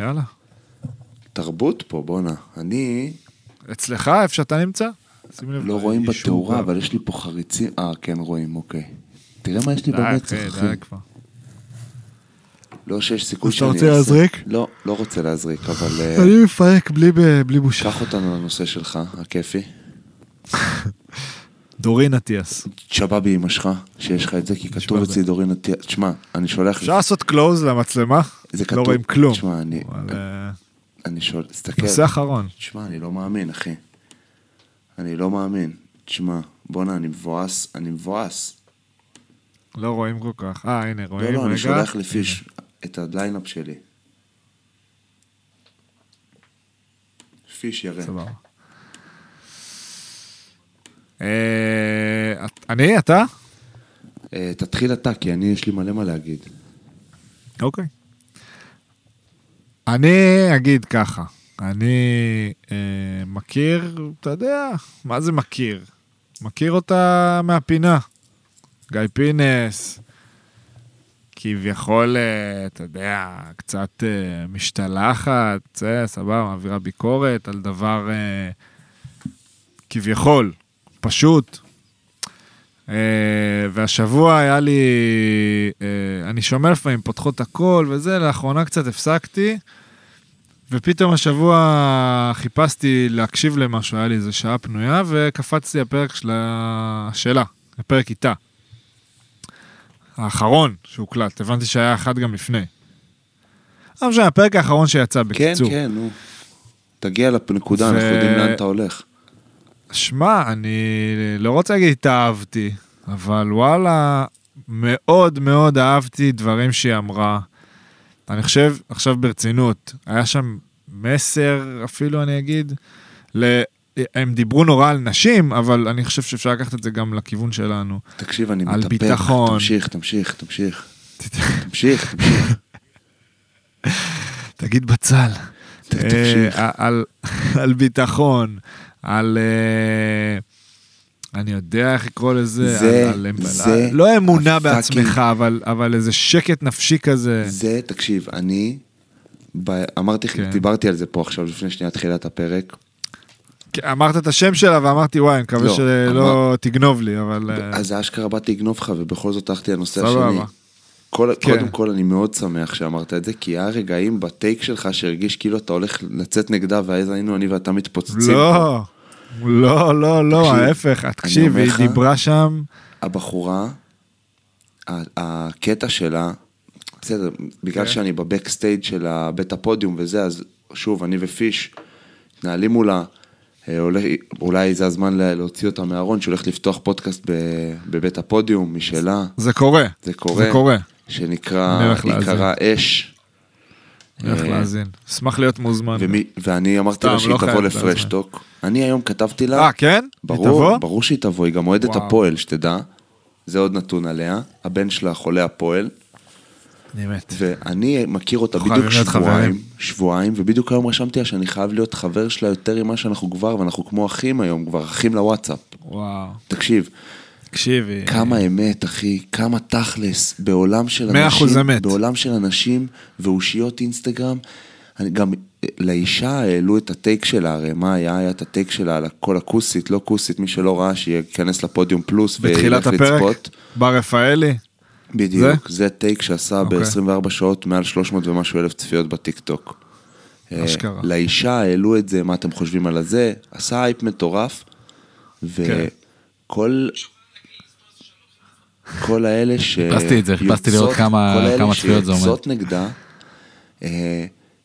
יאללה.
תרבות פה, בואנה. אני,
אצלך, איפה שאתה נמצא?
לא רואים בתאורה. אבל יש לי פה חריצים. אה, כן, רואים, אוקיי. תראה מה יש לי במצח,
אחי. די כבר.
לא שיש סיכוי
אז אתה
שאני
רוצה
אעשה.
להזריק?
לא, לא רוצה להזריק, אבל... אה,
אני מפרק בלי ב- בלי בושה.
קח אותנו לנושא שלך, הכיפי.
דורין אטיאס.
שבאבי אמא שלך, שיש לך את זה, כי כתוב. אצלי דורין אטיאס. תשמע, אני שולח...
אפשר לעשות קלוז למצלמה?
זה
לא
כתוב-
רואים כלום.
תשמע, אני- אני שואל, תסתכל.
נושא אחרון.
תשמע, אני לא מאמין, אחי. אני לא מאמין. תשמע, בואנה, אני מבואס, אני מבואס.
לא רואים כל כך. אה, הנה, רואים.
לא, לא, אני
רגע.
שולח לפיש את הליינאפ שלי. פיש יראה.
סבבה. אה, אני, אתה?
אה, תתחיל אתה, כי אני, יש לי מלא מה להגיד.
אוקיי. אני אגיד ככה, אני אה, מכיר, אתה יודע, מה זה מכיר? מכיר אותה מהפינה. גיא פינס, כביכול, אה, אתה יודע, קצת אה, משתלחת, זה סבבה, מעבירה ביקורת על דבר אה, כביכול, פשוט. אה, והשבוע היה לי, אה, אני שומע לפעמים פותחות הכל וזה, לאחרונה קצת הפסקתי, ופתאום השבוע חיפשתי להקשיב למשהו, היה לי איזה שעה פנויה, וקפצתי הפרק שלה, שלה, הפרק איתה. האחרון שהוקלט, הבנתי שהיה אחד גם לפני. לא משנה, הפרק האחרון שיצא
כן,
בקיצור.
כן, נו. תגיע לנקודה,
ו-
אנחנו יודעים לאן אתה הולך.
שמע, אני לא רוצה להגיד התאהבתי, אבל וואלה, מאוד מאוד אהבתי דברים שהיא אמרה. אני חושב, עכשיו ברצינות, היה שם מסר, אפילו אני אגיד, ל... הם דיברו נורא על נשים, אבל אני חושב שאפשר לקחת את זה גם לכיוון שלנו.
תקשיב, אני
על
מתאפק.
ביטחון.
תמשיך, תמשיך, תמשיך. תמשיך, תמשיך.
תגיד בצל.
ת- תמשיך.
אה, על, על ביטחון, על... אה, אני יודע איך לקרוא לזה,
זה-
על, על,
זה
על, לא אמונה
הפאקינג-
בעצמך, אבל, אבל איזה שקט נפשי כזה.
זה, תקשיב, אני... ב- אמרתי,
כן.
דיברתי על זה פה עכשיו לפני שנייה תחילת הפרק.
אמרת את השם שלה ואמרתי, וואי, אני מקווה
לא,
שלא
אמר-
תגנוב לי, אבל... אה,
אז אשכרה באתי לגנוב לך, ובכל זאת הלכתי לנושא
סבבה.
השני. כל,
כן.
קודם כל, אני מאוד שמח שאמרת את זה, כי היה רגעים בטייק שלך שהרגיש כאילו אתה הולך לצאת נגדה, ואז היינו אני ואתה מתפוצצים.
לא, לא, לא, לא, ההפך, תקשיב, היא דיברה שם,
הבחורה, הקטע שלה, בסדר, בגלל
כן.
שאני בבקסטייג' של בית הפודיום וזה, אז שוב, אני ופיש מתנהלים מולה, אה, אולי זה הזמן לה- להוציא אותה מהארון, הולכת לפתוח פודקאסט בבית הפודיום משלה,
זה קורה.
זה קורה,
זה קורה.
שנקרא. קראה אש,
הולך
אה,
להאזין. אשמח להיות מוזמן.
ומי, ואני אמרתי לה שהיא
לא
תבוא
חייב
לפרש
להזמין.
טוק. אני היום כתבתי לה,
אה, כן?
ברור? ברור שהיא תבוא, היא גם אוהדת. הפועל, שתדע. זה עוד נתון עליה. הבן שלה חולה הפועל,
אני מת.
ואני מכיר אותה בדיוק שבועיים. שבועיים, ובדיוק היום רשמתי לה שאני חייב להיות חבר שלה יותר ממה שאנחנו כבר, ואנחנו כמו אחים היום, כבר אחים לוואטסאפ.
וואו.
תקשיב,
תקשיבי.
כמה אמת, אחי, כמה תכלס, בעולם של
מאה אחוז
אנשים,
אמת.
בעולם של אנשים ואושיות אינסטגרם, אני גם, לאישה העלו את ה take שלה, הרי מה היה? היה את ה take שלה על הכל הכוסית, לא כוסית, מי שלא ראה, שייכנס לפודיום פלוס
בתחילת הפרק,
לצפות.
בר רפאלי.
בדיוק, זה, זה take שעשה
אוקיי.
ב-24 שעות מעל 300 ומשהו אלף צפיות בטיקטוק. אה,
אשכרה.
לאישה העלו את זה, מה אתם חושבים על הזה, עשה הייפ מטורף,
כן.
כל האלה ש...
חיפשתי את זה, חיפשתי לראות כמה-
כל
צפיות זה עומד.
שיוצאות נגדה, אה,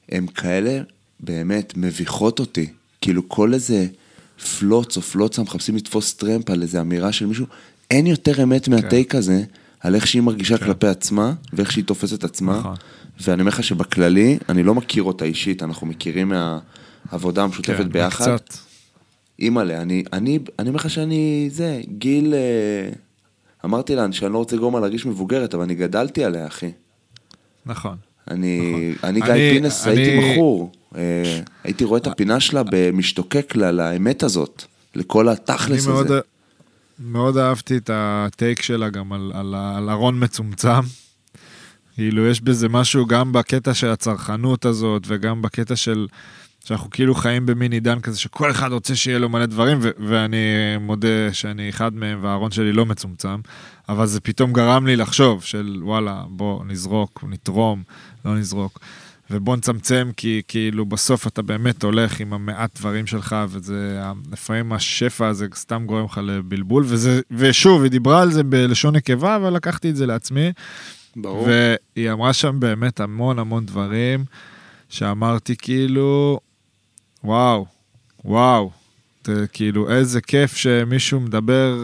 הם כאלה באמת מביכות אותי. כאילו כל איזה פלוץ או פלוצה מחפשים לתפוס טרמפ על איזה אמירה של מישהו, אין יותר אמת
כן.
מהטייק הזה, על איך שהיא מרגישה כלפי עצמה, ואיך שהיא תופסת עצמה,
נכון.
ואני אומר לך שבכללי, אני לא מכיר אותה אישית, אנחנו מכירים מהעבודה המשותפת
כן,
ביחד.
קצת.
אימא'לה, אני אומר לך שאני, זה, גיל, אה, אמרתי לה שאני לא רוצה לגרום לה להרגיש מבוגרת, אבל אני גדלתי עליה, אחי.
נכון.
אני, אני גיא
אני-
פינס,
אני-
הייתי מכור. אה, הייתי רואה את הפינה שלה במשתוקק לה- לאמת הזאת, לכל
אני
התכלס
מאוד,
הזה.
מאוד אהבתי את הטייק שלה גם על, על, על ארון מצומצם. כאילו, יש בזה משהו גם בקטע של הצרכנות הזאת, וגם בקטע של... שאנחנו כאילו חיים במין עידן כזה שכל אחד רוצה שיהיה לו מלא דברים, ו- ואני מודה שאני אחד מהם והארון שלי לא מצומצם, אבל זה פתאום גרם לי לחשוב של וואלה, בוא נזרוק, נתרום, לא נזרוק. ובוא נצמצם, כי כאילו בסוף אתה באמת הולך עם המעט דברים שלך, וזה, לפעמים השפע הזה סתם גורם לך לבלבול, וזה, ושוב, היא דיברה על זה בלשון נקבה, אבל לקחתי את זה לעצמי.
ברור.
והיא אמרה שם באמת המון המון דברים, שאמרתי כאילו, וואו, וואו, ת, כאילו איזה כיף שמישהו מדבר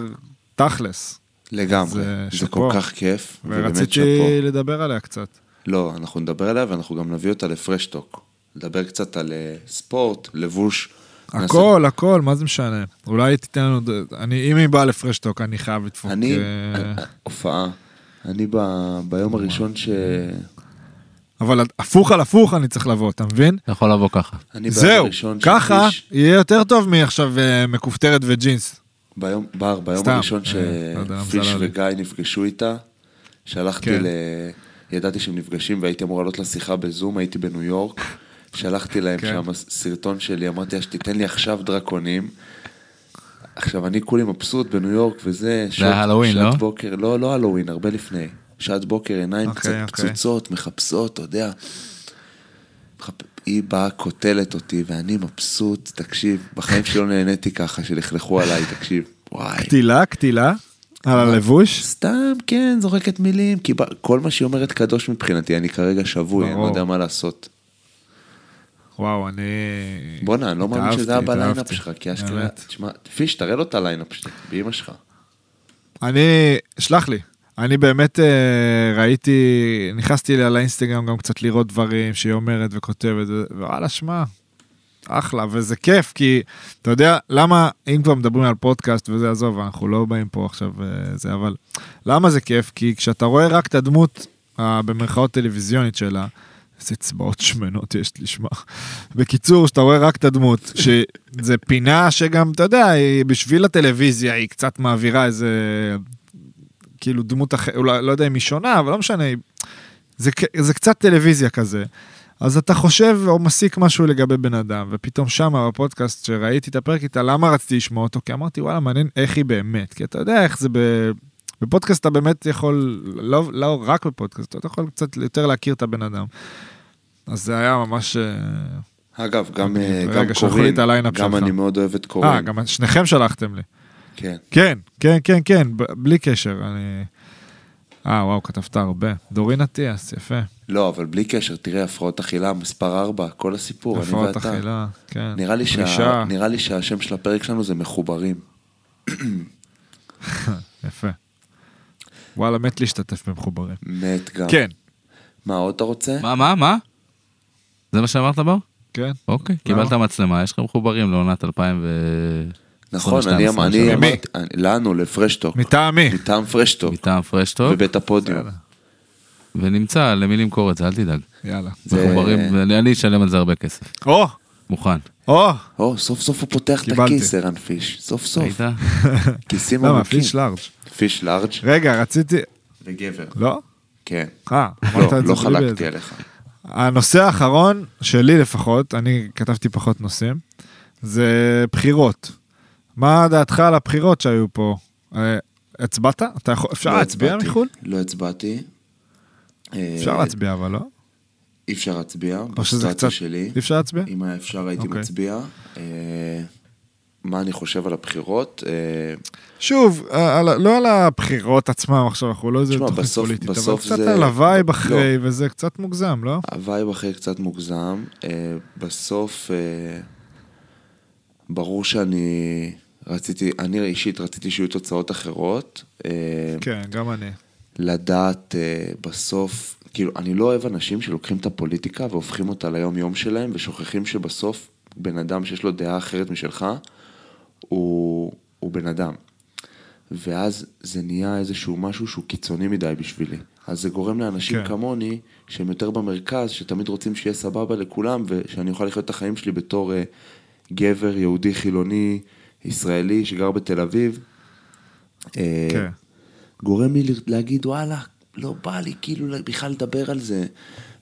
תכלס.
לגמרי,
זה
זה. כל כך כיף,
ורציתי. לדבר עליה קצת.
לא, אנחנו נדבר עליה ואנחנו גם נביא אותה לפרשטוק. נדבר קצת על אה, ספורט, לבוש. נעשה-
הכל, הכל, מה זה משנה? אולי תיתן לנו, אני, אם היא באה לפרשטוק, אני חייב לדפוק.
אני,
אה,
אה, הופעה, אני ב- ביום הראשון ש...
אבל הפוך על הפוך אני צריך לבוא, אתה מבין?
אתה יכול לבוא ככה.
זהו,
הראשון
ככה יהיה יותר טוב מעכשיו אה, מכופתרת וג'ינס.
ביום, בר, ביום
סתם,
הראשון
אה, לא זה
שפיש. וגיא נפגשו איתה, שלחתי
כן.
ל... ידעתי שהם נפגשים והייתי אמור לעלות לשיחה בזום, הייתי בניו יורק, שלחתי להם
כן.
שם סרטון שלי, אמרתי לה שתיתן לי עכשיו דרקונים. עכשיו אני כולי מבסוט בניו יורק וזה, שעות-
הלואוין,
שעת
לא?
בוקר, לא, לא הלואוין, הרבה לפני. שעת בוקר, עיניים
אוקיי,
קצת
אוקיי.
פצוצות, מחפשות, אתה יודע. היא באה, קוטלת אותי, ואני מבסוט, תקשיב, בחיים שלי לא נהניתי ככה, שלכלכו עליי, תקשיב, וואי.
קטילה, קטילה, על הלבוש.
סתם, כן, זורקת מילים, כי כל מה שהיא אומרת קדוש מבחינתי, אני כרגע שבוי, אני לא. יודע מה לעשות.
וואו, אני...
בואנה, אני לא מאמין שזה היה ב
lineup.
שלך, כי אשכרה. תשמע, פיש, תראה לו את ה lineup שלי, באמא שלך.
אני, שלח לי. אני באמת אה, ראיתי, נכנסתי אליה לאינסטגרם גם קצת לראות דברים שהיא אומרת וכותבת, וואלה, שמע, אחלה, וזה כיף, כי אתה יודע, למה, אם כבר מדברים על פודקאסט וזה, עזוב, אנחנו לא באים פה עכשיו אה, זה, אבל למה זה כיף? כי כשאתה רואה רק את הדמות, אה, במרכאות טלוויזיונית שלה, איזה אצבעות שמנות יש לי, שמע. בקיצור, שאתה רואה רק את הדמות, שזה פינה שגם, אתה יודע, בשביל הטלוויזיה, היא קצת מעבירה איזה כאילו דמות אחרת, אולי לא יודע אם היא שונה, אבל לא משנה, זה, זה קצת טלוויזיה כזה. אז אתה חושב או מסיק משהו לגבי בן אדם, ופתאום שמה בפודקאסט שראיתי את הפרק איתה, למה רציתי לשמוע אותו? כי אמרתי, וואלה, מעניין איך היא באמת. כי אתה יודע איך זה ב... בפודקאסט אתה באמת יכול, לא, לא רק בפודקאסט, אתה יכול קצת יותר להכיר את הבן אדם. אז זה היה ממש... אה,
אגב, גם אה, גם
שלחו לי
דורין,
את הליינאפ
גם
שלך.
אני מאוד אוהב את
אה,
דורין.
גם שניכם שלחתם לי.
כן.
כן, כן, כן, כן, בלי קשר, אני... אה, וואו, כתבת הרבה. דורין אטיאס, יפה.
לא, אבל בלי קשר, תראה, הפרעות אכילה, מספר 4, כל הסיפור, אני
הפרעות
ואתה.
אכילה, כן.
נראה לי, שה... נראה לי שהשם של הפרק שלנו זה מחוברים.
יפה. וואלה, מת להשתתף במחוברים.
מת גם.
כן,
מה עוד אתה רוצה?
מה, מה, מה? זה מה שאמרת בר?
כן.
אוקיי? קיבלת מצלמה, יש לך מחוברים לעונת 2000 ו...
נכון,
22,
אני,
23.
אני
למי?
אמרתי, לנו, לפרשטוק.
מטעמי.
מטעם פרשטוק.
מטעם פרשטוק,
בבית הפודיום.
ונמצא למי למכור את זה, אל תדאג.
יאללה.
מחוברים, אני אשלם על זה הרבה כסף.
או,
מוכן.
או,
או, סוף סוף הוא פותח את. הכיס, ערן פיש. סוף סוף.
ראית?
כיסים
למה,
עמוקים.
פיש לארג'.
פיש לארג'
רגע, רציתי...
וגבר.
לא?
כן.
אה,
לא,
אמרת את זה
לא חלקתי. עליך.
הנושא האחרון, שלי לפחות, אני כתבתי פחות נושאים, זה בחירות. מה דעתך על הבחירות שהיו פה? אה, הצבעת? אתה יכול, אפשר
לא
להצביע. מחו"ל?
לא הצבעתי. אה,
אפשר להצביע, אבל לא?
אי אפשר להצביע,
קצת...
שלי.
אי אפשר להצביע?
אם היה אפשר הייתי
אוקיי.
מצביע. אה, מה אני חושב על הבחירות? אה,
שוב, אה, על- לא על הבחירות עצמם עכשיו, אנחנו לא איזה תוכנית
בסוף-
פוליטית, אבל קצת
זה-
על הווייב
לא.
אחרי, וזה קצת מוגזם, לא?
הווייב אחרי קצת מוגזם. אה, בסוף, אה, ברור שאני רציתי, אני אישית רציתי שיהיו תוצאות אחרות. אה,
כן, גם אני.
לדעת אה, בסוף, כאילו, אני לא אוהב אנשים שלוקחים את הפוליטיקה והופכים אותה ליום-יום שלהם, ושוכחים שבסוף בן אדם שיש לו דעה אחרת משלך, הוא, הוא בן אדם. ואז זה נהיה איזשהו משהו שהוא קיצוני מדי בשבילי. אז זה גורם לאנשים כן. כמוני, שהם יותר במרכז, שתמיד רוצים שיהיה סבבה לכולם, ושאני אוכל לחיות את החיים שלי בתור uh, גבר, יהודי, חילוני, ישראלי, שגר בתל אביב. אה, כן. גורם לי להגיד, וואלה, לא בא לי כאילו בכלל לדבר על זה,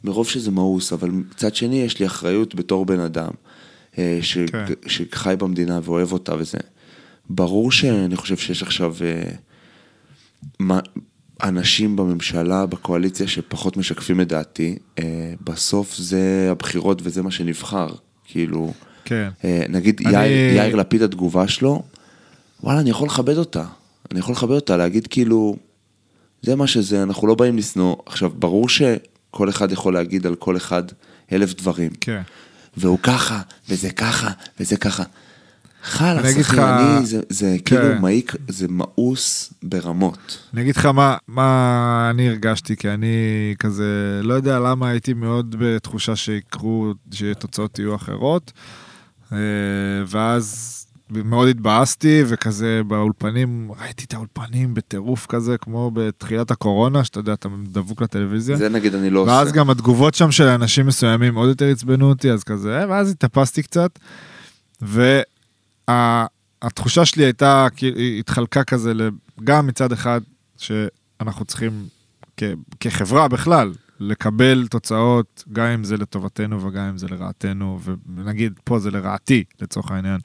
מרוב שזה מאוס, אבל מצד שני יש לי אחריות בתור בן אדם, אה, ש... כן. שחי במדינה ואוהב אותה וזה. ברור שאני חושב שיש עכשיו מה, אנשים בממשלה, בקואליציה, שפחות משקפים את דעתי. בסוף זה הבחירות וזה מה שנבחר. כאילו,
כן.
אה, נגיד אני... יאיר, יאיר לפיד, התגובה שלו, וואלה, אני יכול לכבד אותה. אני יכול לכבד אותה, להגיד כאילו, זה מה שזה, אנחנו לא באים לשנוא. עכשיו, ברור שכל אחד יכול להגיד על כל אחד אלף דברים.
כן.
והוא ככה, וזה ככה, וזה ככה. חלאס, אחי, אני, זה, זה כן. כאילו מעיק, זה מאוס ברמות.
אני אגיד לך מה, מה אני הרגשתי, כי אני כזה, לא יודע למה הייתי מאוד בתחושה שיקרו, שתוצאות יהיו אחרות. אה, ואז מאוד התבאסתי, וכזה באולפנים, ראיתי את האולפנים בטירוף כזה, כמו בתחילת הקורונה, שאתה יודע, אתה דבוק לטלוויזיה.
זה נגיד אני לא ואז
עושה. ואז גם התגובות שם של אנשים מסוימים עוד יותר עצבנו אותי, אז כזה, ואז התאפסתי קצת. והתחושה שלי הייתה, היא התחלקה כזה, גם מצד אחד, שאנחנו צריכים, כחברה בכלל, לקבל תוצאות, גם אם זה לטובתנו וגם אם זה לרעתנו, ונגיד פה זה לרעתי, לצורך העניין.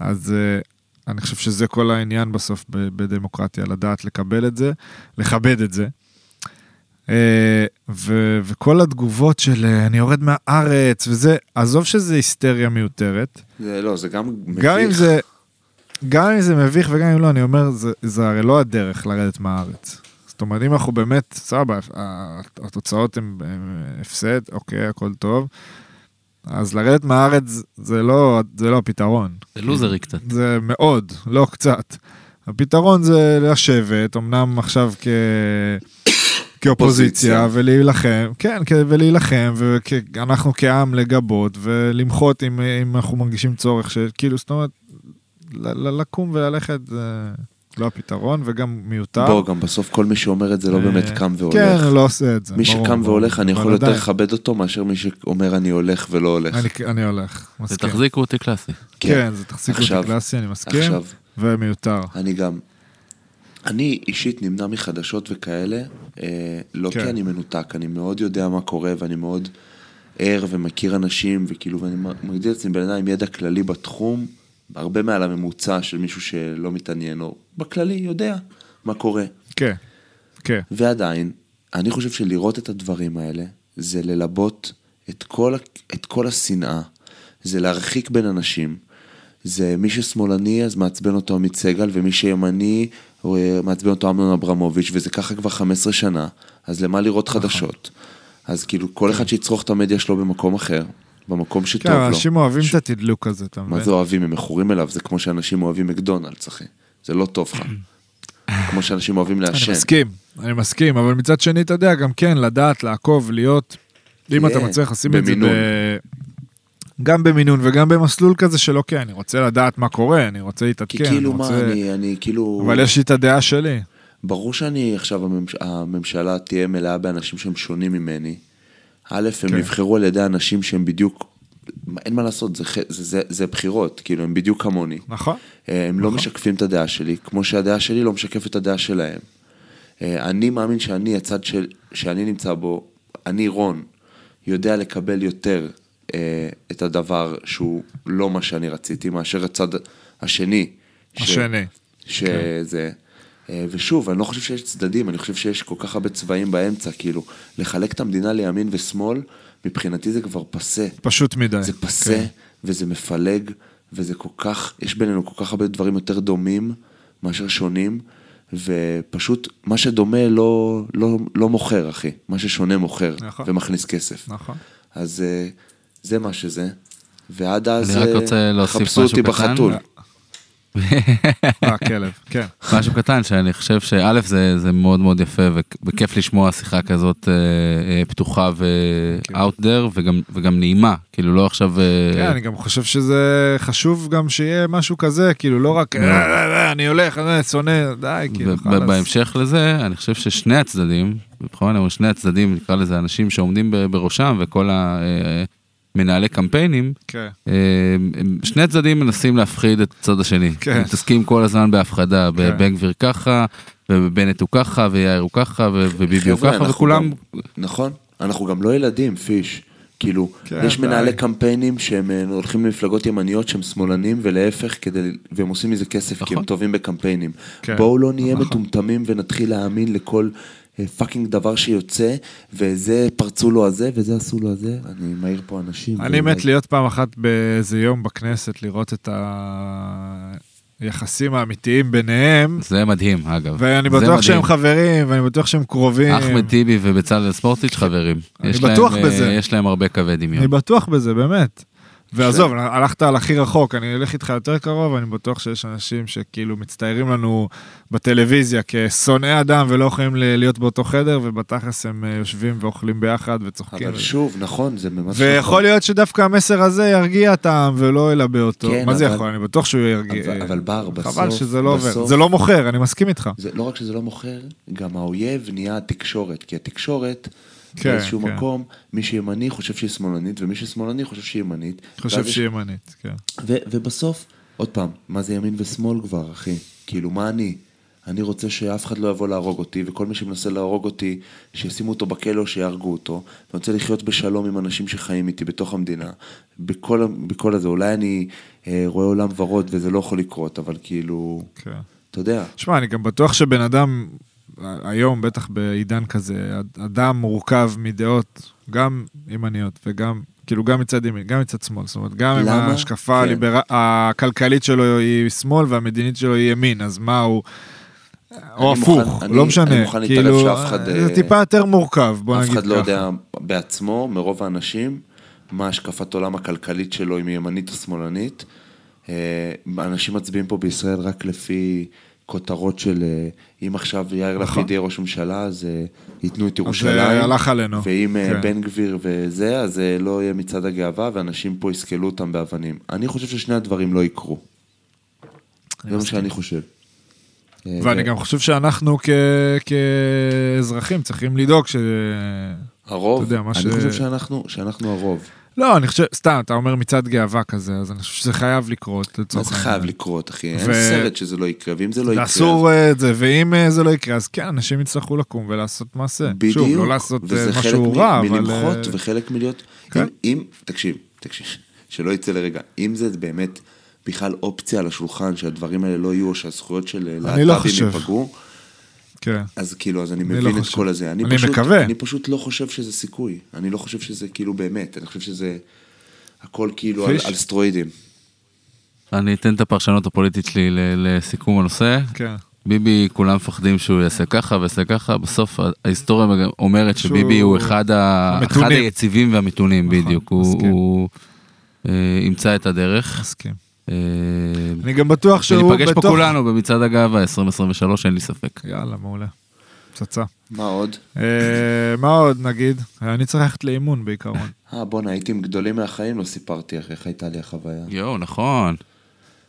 אז uh, אני חושב שזה כל העניין בסוף בדמוקרטיה, לדעת לקבל את זה, לכבד את זה. Uh, ו- וכל התגובות של uh, אני יורד מהארץ וזה, עזוב שזה היסטריה מיותרת.
זה לא, זה גם
מביך. גם אם זה, גם אם זה מביך וגם אם לא, אני אומר, זה, זה הרי לא הדרך לרדת מהארץ. זאת אומרת, אם אנחנו באמת, סבבה, התוצאות הן הפסד, אוקיי, הכל טוב. אז לרדת מהארץ זה לא, זה לא הפתרון.
זה לוזרי קצת.
זה מאוד, לא קצת. הפתרון זה לשבת, אמנם עכשיו כ... כאופוזיציה ולהילחם, כן, ולהילחם, ואנחנו כעם לגבות ולמחות אם, אם אנחנו מרגישים צורך, שכאילו, זאת אומרת, לקום וללכת זה... לא הפתרון וגם מיותר.
בוא, גם בסוף כל מי שאומר את זה לא אה, באמת קם והולך.
כן, לא עושה את זה.
מי שקם והולך, אני יכול יותר לכבד אותו מאשר מי שאומר אני הולך ולא הולך.
אני הולך,
מסכים. זה תחזיקו אותי קלאסי.
כן, זה תחזיקו אותי קלאסי, אני מסכים. ומיותר.
אני גם, אני אישית נמנע מחדשות וכאלה, אה, לא כי כן. אני מנותק, אני מאוד יודע מה קורה ואני מאוד ער ומכיר אנשים, וכאילו, ואני מגדיר את עצמי בן אדם עם ידע כללי בתחום. הרבה מעל הממוצע של מישהו שלא מתעניין, או בכללי יודע מה קורה.
כן, כן.
ועדיין, אני חושב שלראות את הדברים האלה, זה ללבות את כל, את כל השנאה, זה להרחיק בין אנשים. זה מי ששמאלני אז מעצבן אותו עמית סגל, ומי שימני אה, מעצבן אותו אמנון אברמוביץ', וזה ככה כבר 15 שנה, אז למה לראות נכון. חדשות? אז כאילו כל אחד שיצרוך את המדיה שלו במקום אחר, במקום שטוב
כן, לו. כן, אנשים אוהבים ש... את התדלוק הזה, אתה
מבין? מה זה אוהבים? הם מכורים אליו, זה כמו שאנשים אוהבים מקדונלדס, אחי. זה לא טוב לך. כמו שאנשים אוהבים לעשן.
אני מסכים, אני מסכים, אבל מצד שני, אתה יודע, גם כן, לדעת, לעקוב, להיות, אם אתה מצליח לשים את זה ב... גם במינון וגם במסלול כזה של אוקיי, אני רוצה לדעת מה קורה, אני רוצה להתעדכן. כי
כאילו מה, אני, אני כאילו...
אבל יש לי את הדעה שלי.
ברור שאני עכשיו, הממש... הממשלה תהיה מלאה באנשים שהם שונים ממני. א', הם כן. נבחרו על ידי אנשים שהם בדיוק, אין מה לעשות, זה, זה, זה, זה בחירות, כאילו, הם בדיוק כמוני.
נכון.
אה, הם לא נכון. לא משקפים את הדעה שלי, כמו שהדעה שלי לא משקפת את הדעה שלהם. אה, אני מאמין שאני, הצד של, שאני נמצא בו, אני רון, יודע לקבל יותר אה, את הדבר שהוא לא מה שאני רציתי, מאשר הצד השני.
השני.
שזה... כן. אה, ושוב, אני לא חושב שיש צדדים, אני חושב שיש כל כך הרבה צבעים באמצע, כאילו, לחלק את המדינה לימין ושמאל, מבחינתי זה כבר פסה.
פשוט מדי.
זה פסה, כן. וזה מפלג, וזה כל כך, יש בינינו כל כך הרבה דברים יותר דומים מאשר שונים, ופשוט מה שדומה לא, לא, לא מוכר, אחי. מה ששונה מוכר, נכון. ומכניס כסף.
נכון.
אז אה, זה מה שזה, ועד אז
חפשו אותי
בחתול.
אה, כלב, כן.
משהו קטן שאני חושב שא' זה, זה מאוד מאוד יפה וכיף לשמוע שיחה כזאת אה, אה, פתוחה ו-out there וגם, וגם נעימה, כאילו לא עכשיו... אה...
כן, אני גם חושב שזה חשוב גם שיהיה משהו כזה, כאילו לא רק אה, אה, אה, אני הולך, אני שונא, די, כאילו
חלאס. בהמשך לזה, אני חושב ששני הצדדים, בכוונה אומר שני הצדדים, נקרא לזה אנשים שעומדים בראשם וכל ה... אה, מנהלי קמפיינים,
כן.
שני הצדדים מנסים להפחיד את הצד השני. כן. מתעסקים כל הזמן בהפחדה, כן. בבן גביר ככה, ובנט הוא ככה, ויאיר הוא ככה, וביבי הוא ככה, וכולם...
נכון, אנחנו גם לא ילדים, פיש. כאילו, כן, יש מנהלי קמפיינים שהם אה, הולכים למפלגות ימניות שהם שמאלנים, ולהפך, כדי, והם עושים מזה כסף נכון. כי הם נכון. טובים בקמפיינים. כן. בואו לא נהיה נכון. מטומטמים ונתחיל להאמין לכל fucking דבר שיוצא, וזה פרצו לו הזה, וזה עשו לו הזה, אני מעיר פה אנשים.
אני מת להיות פעם אחת באיזה יום בכנסת, לראות את היחסים האמיתיים ביניהם.
זה מדהים, אגב.
ואני בטוח שהם חברים, ואני בטוח שהם קרובים.
אחמד טיבי ובצלאל ספורטיץ' חברים.
אני בטוח
להם,
בזה.
יש להם הרבה קווי דמיון.
אני בטוח בזה, באמת. ועזוב, הלכת על הכי רחוק, אני אלך איתך יותר קרוב, אני בטוח שיש אנשים שכאילו מצטיירים לנו בטלוויזיה כשונאי אדם ולא יכולים להיות באותו חדר, ובתכלס הם אה, יושבים ואוכלים ביחד וצוחקים.
אבל שוב, נכון, זה ממש
נכון. ויכול להיות שדווקא המסר הזה ירגיע את העם ולא ילבה אותו. כן, מה זה יכול? אני בטוח שהוא ירגיע.
אבל, אבל בר, בסוף...
חבל שזה לא עובר. זה לא מוכר, אני מסכים איתך.
לא רק שזה לא מוכר, גם האויב נהיה התקשורת, כי התקשורת... כן, באיזשהו כן. מקום, מי שימני חושב שהיא שמאלנית, ומי ששמאלני חושב שהיא ימנית.
חושב שהיא ימנית, כן.
ובסוף, עוד פעם, מה זה ימין ושמאל כבר, אחי? כאילו, מה אני? אני רוצה שאף אחד לא יבוא להרוג אותי, וכל מי שמנסה להרוג אותי, שישימו אותו בכלא או שיהרגו אותו. אני רוצה לחיות בשלום עם אנשים שחיים איתי בתוך המדינה. בכל, בכל הזה, אולי אני אה, רואה עולם ורוד וזה לא יכול לקרות, אבל כאילו, כן. אתה יודע.
שמע, אני גם בטוח שבן אדם היום, בטח בעידן כזה, אדם מורכב מדעות גם ימניות וגם, כאילו גם מצד ימין, גם מצד שמאל, זאת אומרת, גם למה? אם ההשקפה כן. הליבר... הכלכלית שלו היא שמאל והמדינית שלו היא ימין, אז מה הוא... או הפוך, מוכן, לא אני, משנה, אני מוכן כאילו, שאף אחד, זה אה, טיפה יותר מורכב, בוא נגיד ככה.
אף אחד לא יודע בעצמו, מרוב האנשים, מה השקפת עולם הכלכלית שלו, אם היא ימנית או שמאלנית. אה, אנשים מצביעים פה בישראל רק לפי כותרות של אה, אם עכשיו יאיר נכון. לפיד יהיה ראש ממשלה, אז אה, ייתנו את ירושלים. אז
אה, הלך עלינו.
ואם כן. בן גביר וזה, אז לא יהיה מצעד הגאווה, ואנשים פה יסקלו אותם באבנים. אני חושב ששני הדברים לא יקרו. זה מה שאני חושב.
ואני גם חושב שאנחנו כאזרחים צריכים לדאוג ש...
הרוב, אני חושב שאנחנו הרוב.
לא, אני חושב, סתם, אתה אומר מצעד גאווה כזה, אז אני חושב שזה חייב לקרות.
מה זה חייב לקרות, אחי? אין סרט שזה לא יקרה, ואם זה לא יקרה...
אסור אה, את זה, ואם אה, זה לא יקרה, אז כן, אנשים יצטרכו לקום ולעשות מעשה.
בדיוק.
שוב, לא לעשות אה, משהו רע, אבל...
וזה חלק מלמחות וחלק מלהיות... כן. אם, תקשיב, תקשיב, שלא יצא לרגע, אם זה באמת בכלל אופציה על השולחן, שהדברים האלה לא יהיו, או שהזכויות של
לא להט"בים
ייפגעו, כן. אז כאילו, אז אני מבין אני לא את חושב. כל הזה.
אני, אני פשוט, מקווה.
אני פשוט לא חושב שזה סיכוי. אני לא חושב שזה כאילו באמת. אני חושב שזה הכל כאילו על, על סטרואידים.
אני אתן את הפרשנות הפוליטית שלי לסיכום הנושא.
כן.
ביבי, כולם מפחדים שהוא יעשה ככה ויעשה ככה, בסוף ההיסטוריה אומרת שהוא... שביבי הוא אחד, ה... אחד היציבים והמתונים נכון, בדיוק, הוא, הוא אה, ימצא את הדרך.
מסכים. אה, אני גם בטוח שהוא
בתוך... וניפגש פה כולנו במצעד הגאווה 2023, אין לי ספק.
יאללה, מעולה. פצצה.
מה עוד?
אה, מה עוד נגיד? אני צריך ללכת לאימון בעיקרון.
אה בואנה, הייתי עם גדולים מהחיים, לא סיפרתי איך הייתה לי החוויה.
יואו, נכון.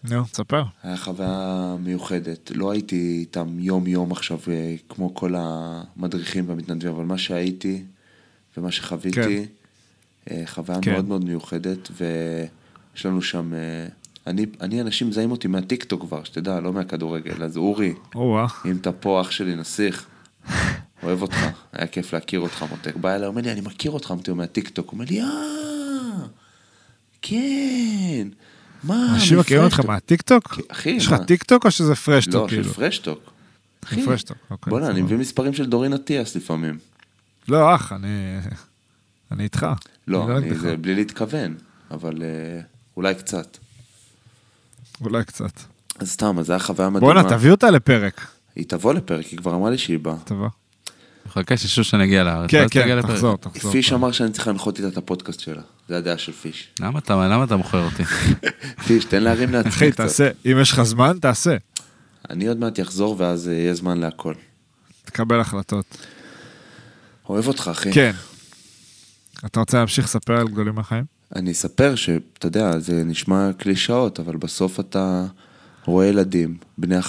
נו, תספר.
היה חוויה מיוחדת. לא הייתי איתם יום-יום עכשיו, אה, כמו כל המדריכים והמתנדבים, אבל מה שהייתי ומה שחוויתי, כן. חוויה כן. מאוד מאוד מיוחדת, ויש לנו שם אני, אני אנשים מזהים אותי מהטיקטוק כבר, שתדע, לא מהכדורגל, אז אורי, אם אתה פה אח שלי נסיך, אוהב אותך, היה כיף להכיר אותך מותק. בא אליי, אומר לי, אני מכיר אותך, אמרתי לו מהטיקטוק, הוא אומר לי, אה, כן, מה,
אנשים מכירים אותך מהטיקטוק? אחי, יש לך טיקטוק או שזה פרשטוק?
לא, של פרשטוק. אחי, אוקיי, בוא'נה, אני מביא מספרים של דורין אטיאס לפעמים.
לא, אח, אני איתך.
לא, זה בלי להתכוון, אבל אה, אולי קצת.
אולי קצת.
אז סתם, אז זה היה חוויה מדהימה.
בואנה, תביא אותה לפרק.
היא תבוא לפרק, היא כבר אמרה לי שהיא באה.
תבוא.
חכה ששושן יגיע לארץ.
כן, כן, תחזור, תחזור.
פיש אמר שאני צריך להנחות איתה את הפודקאסט שלה. זה הדעה של פיש.
למה אתה, למה אתה מוכר אותי?
פיש, תן להרים לעצמי
אחי,
קצת.
תעשה, אם יש לך זמן, תעשה.
אני עוד מעט אחזור ואז אה, יהיה זמן להכל.
תקבל החלטות.
אוהב אותך, אחי.
כן. אתה רוצה להמשיך לספר על גדולים מהחיים?
אני אספר שאתה יודע, זה נשמע קלישאות, אבל בסוף אתה רואה ילדים, בני 11-12,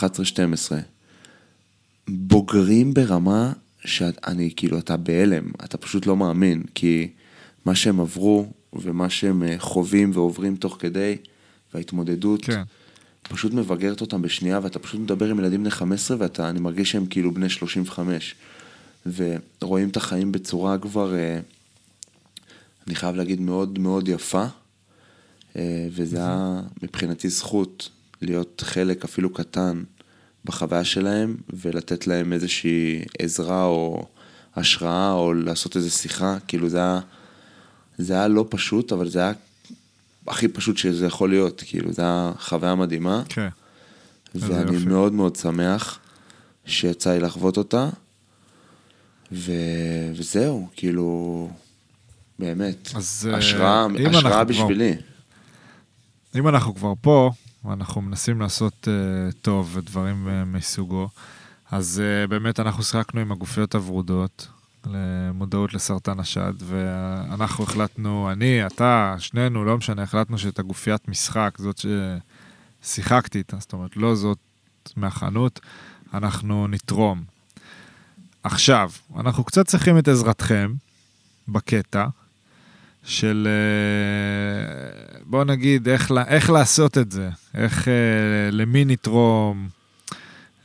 בוגרים ברמה שאני, כאילו, אתה בהלם, אתה פשוט לא מאמין, כי מה שהם עברו ומה שהם אה, חווים ועוברים תוך כדי, וההתמודדות,
כן.
פשוט מבגרת אותם בשנייה, ואתה פשוט מדבר עם ילדים בני 15, ואתה, אני מרגיש שהם כאילו בני 35. ורואים את החיים בצורה כבר, אה, אני חייב להגיד, מאוד מאוד יפה. אה, וזה היה מבחינתי זכות להיות חלק אפילו קטן בחוויה שלהם, ולתת להם איזושהי עזרה או השראה, או לעשות איזו שיחה. כאילו זה היה, זה היה לא פשוט, אבל זה היה הכי פשוט שזה יכול להיות. כאילו, זו הייתה חוויה מדהימה.
כן.
ואני
יופי.
מאוד מאוד שמח שיצא לי לחוות אותה. ו... וזהו, כאילו, באמת,
אז, אה,
השראה,
אם
השראה בשבילי.
אם אנחנו כבר פה, ואנחנו מנסים לעשות uh, טוב ודברים uh, מסוגו, אז uh, באמת אנחנו שיחקנו עם הגופיות הוורודות למודעות לסרטן השד, ואנחנו החלטנו, אני, אתה, שנינו, לא משנה, החלטנו שאת הגופיית משחק, זאת ששיחקתי איתה, זאת אומרת, לא זאת מהחנות, אנחנו נתרום. עכשיו, אנחנו קצת צריכים את עזרתכם בקטע של, אה, בוא נגיד, איך, איך לעשות את זה, איך, אה, למי נתרום.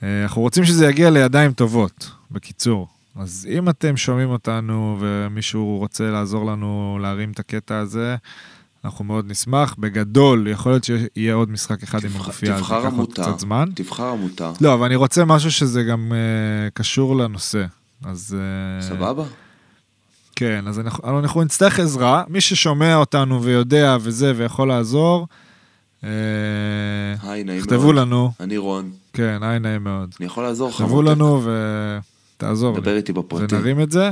אה, אנחנו רוצים שזה יגיע לידיים טובות, בקיצור. אז אם אתם שומעים אותנו ומישהו רוצה לעזור לנו להרים את הקטע הזה, אנחנו מאוד נשמח. בגדול, יכול להיות שיהיה עוד משחק אחד עם
תבחר-
הגופייה, אז
תבחר עמותה,
קצת זמן.
תבחר עמותה,
לא, אבל אני רוצה משהו שזה גם uh, קשור לנושא. אז... Uh,
סבבה?
כן, אז אנחנו, אנחנו נצטרך עזרה. מי ששומע אותנו ויודע וזה ויכול לעזור, uh,
היי, נעים מאוד.
תכתבו לנו.
אני רון,
כן, היי, נעים מאוד.
אני יכול לעזור לך.
תכתבו? לנו ותעזור
דבר
לי.
איתי בפרטי.
ונרים את זה.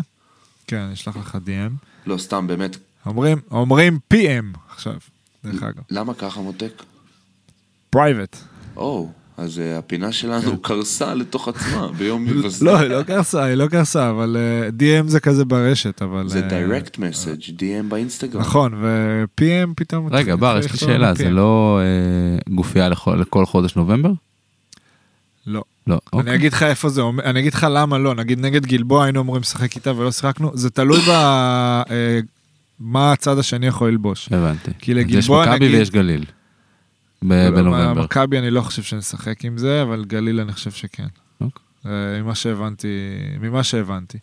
כן, אני אשלח לך DM.
לא, סתם, באמת.
אומרים, אומרים PM עכשיו, דרך אגב.
למה ככה, מותק?
Private.
או, אז אה, הפינה שלנו קרסה לתוך עצמה ביום מבזר.
לא, היא לא קרסה, היא לא קרסה, אבל אה, DM זה כזה ברשת, אבל...
זה
אה,
direct message, DM באינסטגרם.
נכון, ו-PM פתאום...
רגע, בר, יש לי שאלה, זה לא גופייה לכל חודש נובמבר?
לא.
לא.
אני
אוקיי.
אגיד לך איפה זה אומר, אני אגיד לך למה לא, נגיד נגד גלבוע היינו אמורים לשחק איתה ולא שיחקנו, זה תלוי ב... מה הצד השני יכול ללבוש.
הבנתי.
כי לגלבוע,
יש מכבי
נגיד-
ויש גליל. בנובמבר.
מכבי אני לא חושב שנשחק עם זה, אבל גליל אני חושב שכן.
אוקיי.
אה, ממה שהבנתי, ממה שהבנתי.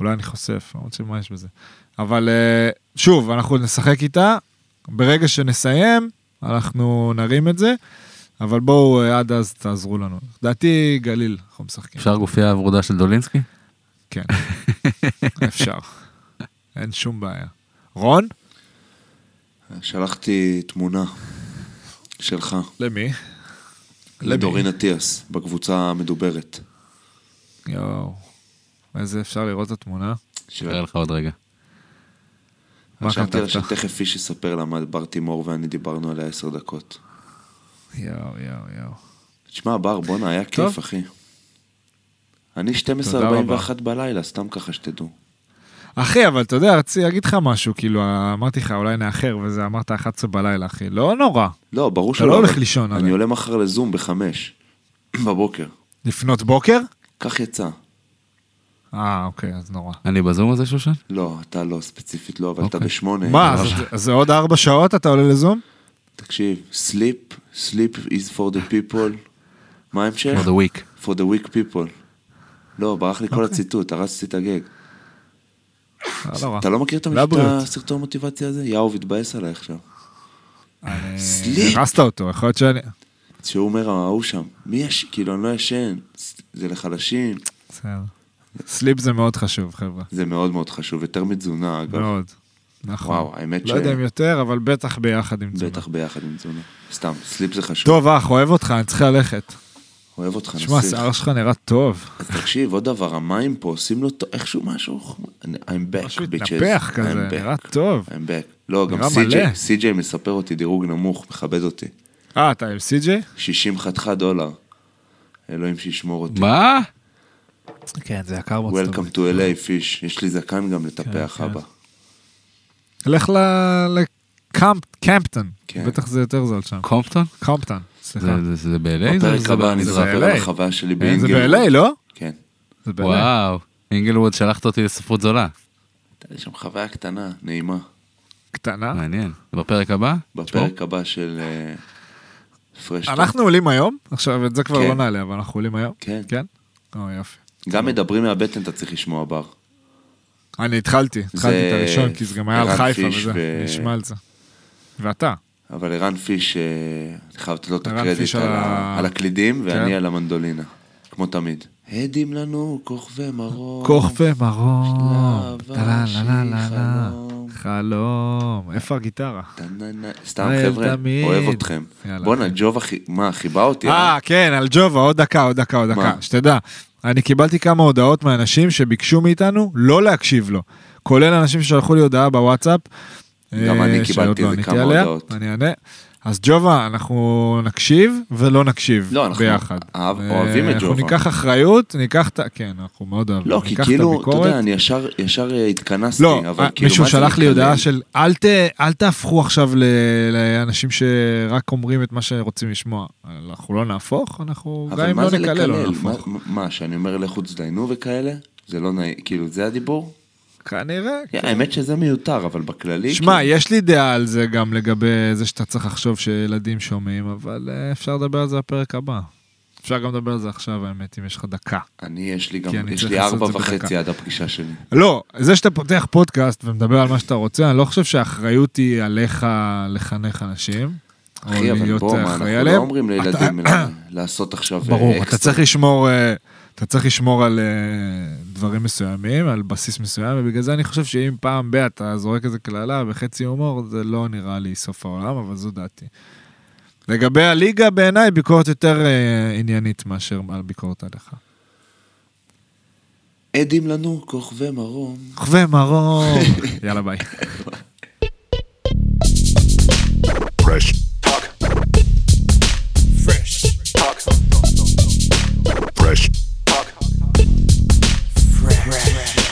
אולי אני חושף, למרות שמה יש בזה. אבל אה, שוב, אנחנו נשחק איתה, ברגע שנסיים, אנחנו נרים את זה, אבל בואו אה, עד אז תעזרו לנו. לדעתי גליל, אנחנו משחקים.
אפשר גופייה ורודה של דולינסקי?
כן, אפשר. אין שום בעיה. רון?
שלחתי תמונה שלך
למי?
לדורין אטיאס בקבוצה המדוברת.
יואו. איזה אפשר לראות את התמונה?
נראה לך עוד רגע.
מה
חשבתי לה
כתבת?
שתכף איש יספר למה בר תימור ואני דיברנו עליה עשר דקות.
יואו, יואו, יואו.
תשמע, בר, בואנה, היה כיף. אחי. אני
תודה רבה.
12:41 בלילה, סתם ככה שתדעו.
אחי, אבל אתה יודע, רציתי להגיד לך משהו, כאילו, אמרתי לך, אולי נאחר, וזה אמרת 11 בלילה, אחי. לא נורא.
לא, ברור
אתה
שלא.
לא הולך לישון,
אני. עולה מחר לזום בחמש בבוקר.
לפנות בוקר?
כך יצא.
אה, אוקיי, אז נורא.
אני בזום הזה, שושן?
לא, אתה לא, ספציפית לא, אבל אתה
אוקיי.
בשמונה.
מה, אז- זה עוד ארבע שעות אתה עולה לזום?
תקשיב, sleep, sleep is for the people. מה ההמשך?
For the week.
for the weak people. לא, ברח לי כל
אוקיי.
הציטוט, הרסתי את הגג.
לא נורא.
אתה לא מכיר את. הסרטון מוטיבציה הזה? יאו, התבאס עליי עכשיו. סליפ.
הרסת אותו, יכול להיות שאני...
שהוא אומר, ההוא שם, מי יש, כאילו, אני לא ישן, זה לחלשים.
בסדר. סליפ זה מאוד חשוב, חבר'ה.
זה מאוד מאוד חשוב, יותר מתזונה, אגב.
מאוד. נכון.
וואו, האמת ש...
לא יודע אם יותר, אבל בטח ביחד עם תזונה.
בטח ביחד עם תזונה. סתם, סליפ זה חשוב.
טוב, אח, אוהב אותך, אני צריך ללכת.
אוהב אותך, נסיך.
השיער שלך נראה טוב.
אז תקשיב, עוד דבר, המים פה עושים לו טוב, איכשהו משהו, I'm back,
משהו. התנפח כזה. נראה טוב.
I'm back. לא, גם סי.ג'יי. סי.ג'יי מספר אותי דירוג נמוך, מכבד אותי.
אה, אתה עם סי.ג'יי?
60 חתיכה דולר. אלוהים שישמור אותי.
מה?
כן, זה יקר מאוד.
Welcome to LA פיש. יש לי זקן גם לטפח,
כן.
אבא.
לך לקמפטון,
כן.
בטח זה יותר זול שם.
קומפטון?
קומפטון, סליחה.
זה- זה זה ב-LA?
בפרק הבא אני
ב-LA.
החוויה שלי
אה, זה. ב-LA, לא?
כן.
זה ב-LA.
וואו, אינגלווד שלחת אותי לספרות זולה.
הייתה לי שם חוויה קטנה, נעימה.
קטנה.
מעניין. זה בפרק הבא?
בפרק הבא של אה, פרש טוק.
אנחנו עולים היום, עכשיו את זה כבר
כן.
לא נעלה, אבל אנחנו עולים היום.
כן.
כן? או, יופי.
גם מדברים מהבטן אתה צריך לשמוע בר.
אני התחלתי, התחלתי את הראשון, כי זה גם היה על חיפה וזה,
ו-
נשמע על זה. ואתה.
אבל ערן פיש, אה, אני חייב לתת לו את הקרדיט על ה- על הקלידים, ואני
כן.
על המנדולינה. כמו תמיד. הדים לנו כוכבי מרום.
כוכבי מרום.
שלב. חלום.
חלום. איפה הגיטרה?
סתם חבר'ה. אוהב אתכם. בואנה,
אחי.
ג'ובה, מה, חיבה אותי?
אה, כן, על ג'ובה, עוד דקה, עוד דקה, עוד דקה. שתדע, אני קיבלתי כמה הודעות מאנשים שביקשו מאיתנו לא להקשיב לו. כולל אנשים ששלחו לי הודעה בוואטסאפ.
גם
אה,
אני
שעוד
קיבלתי
לא
איזה
עניתי
כמה. הודעות.
אני אענה. אז ג'ובה, אנחנו נקשיב ולא נקשיב
לא, אנחנו
ביחד.
אהב-
אה,
אוהבים את
אנחנו
ג'ובה.
ניקח אחריות, ניקח את ה... כן, אנחנו מאוד אוהבים.
לא, כי כאילו, אתה. יודע, אני ישר ישר אה, התכנסתי,
לא,
אבל
אה,
כאילו,
מישהו
מה זה
שלח לי? הודעה של אל, ת, אל תהפכו עכשיו ל, לאנשים שרק אומרים את מה שרוצים לשמוע. אנחנו לא נהפוך, אנחנו גם אם לא נקלל, לא? נהפוך.
מה- מה, שאני אומר לכו תזדיינו וכאלה? זה לא נעים, כאילו, זה הדיבור?
כנראה.
כן, האמת שזה מיותר, אבל בכללי...
שמע,
כאילו,
יש לי דעה על זה גם לגבי זה שאתה צריך לחשוב שילדים שומעים, אבל אה, אפשר לדבר על זה בפרק הבא. אפשר גם לדבר על זה עכשיו, האמת, אם יש לך דקה.
אני, יש לי גם,
כי
יש לי ארבע וחצי. עד הפגישה שלי.
לא, זה שאתה פותח פודקאסט ומדבר על מה שאתה רוצה, אני לא חושב שהאחריות היא עליך לחנך אנשים.
אחי, אבל בוא, מה, אנחנו לא. אומרים לילדים
אתה-
לעשות עכשיו אה,
ברור, אתה
אקסטרה.
צריך לשמור, אה, אתה צריך לשמור על אה, דברים מסוימים, על בסיס מסוים, ובגלל זה אני חושב שאם פעם ב- אתה זורק איזה קללה וחצי הומור, זה לא נראה לי סוף העולם, אבל זו דעתי. לגבי הליגה, בעיניי ביקורת יותר אה, עניינית מאשר על ביקורת עליך.
עדים לנו כוכבי מרום.
כוכבי מרום. יאללה ביי.
Fresh talk. Fresh talk. Fresh breath.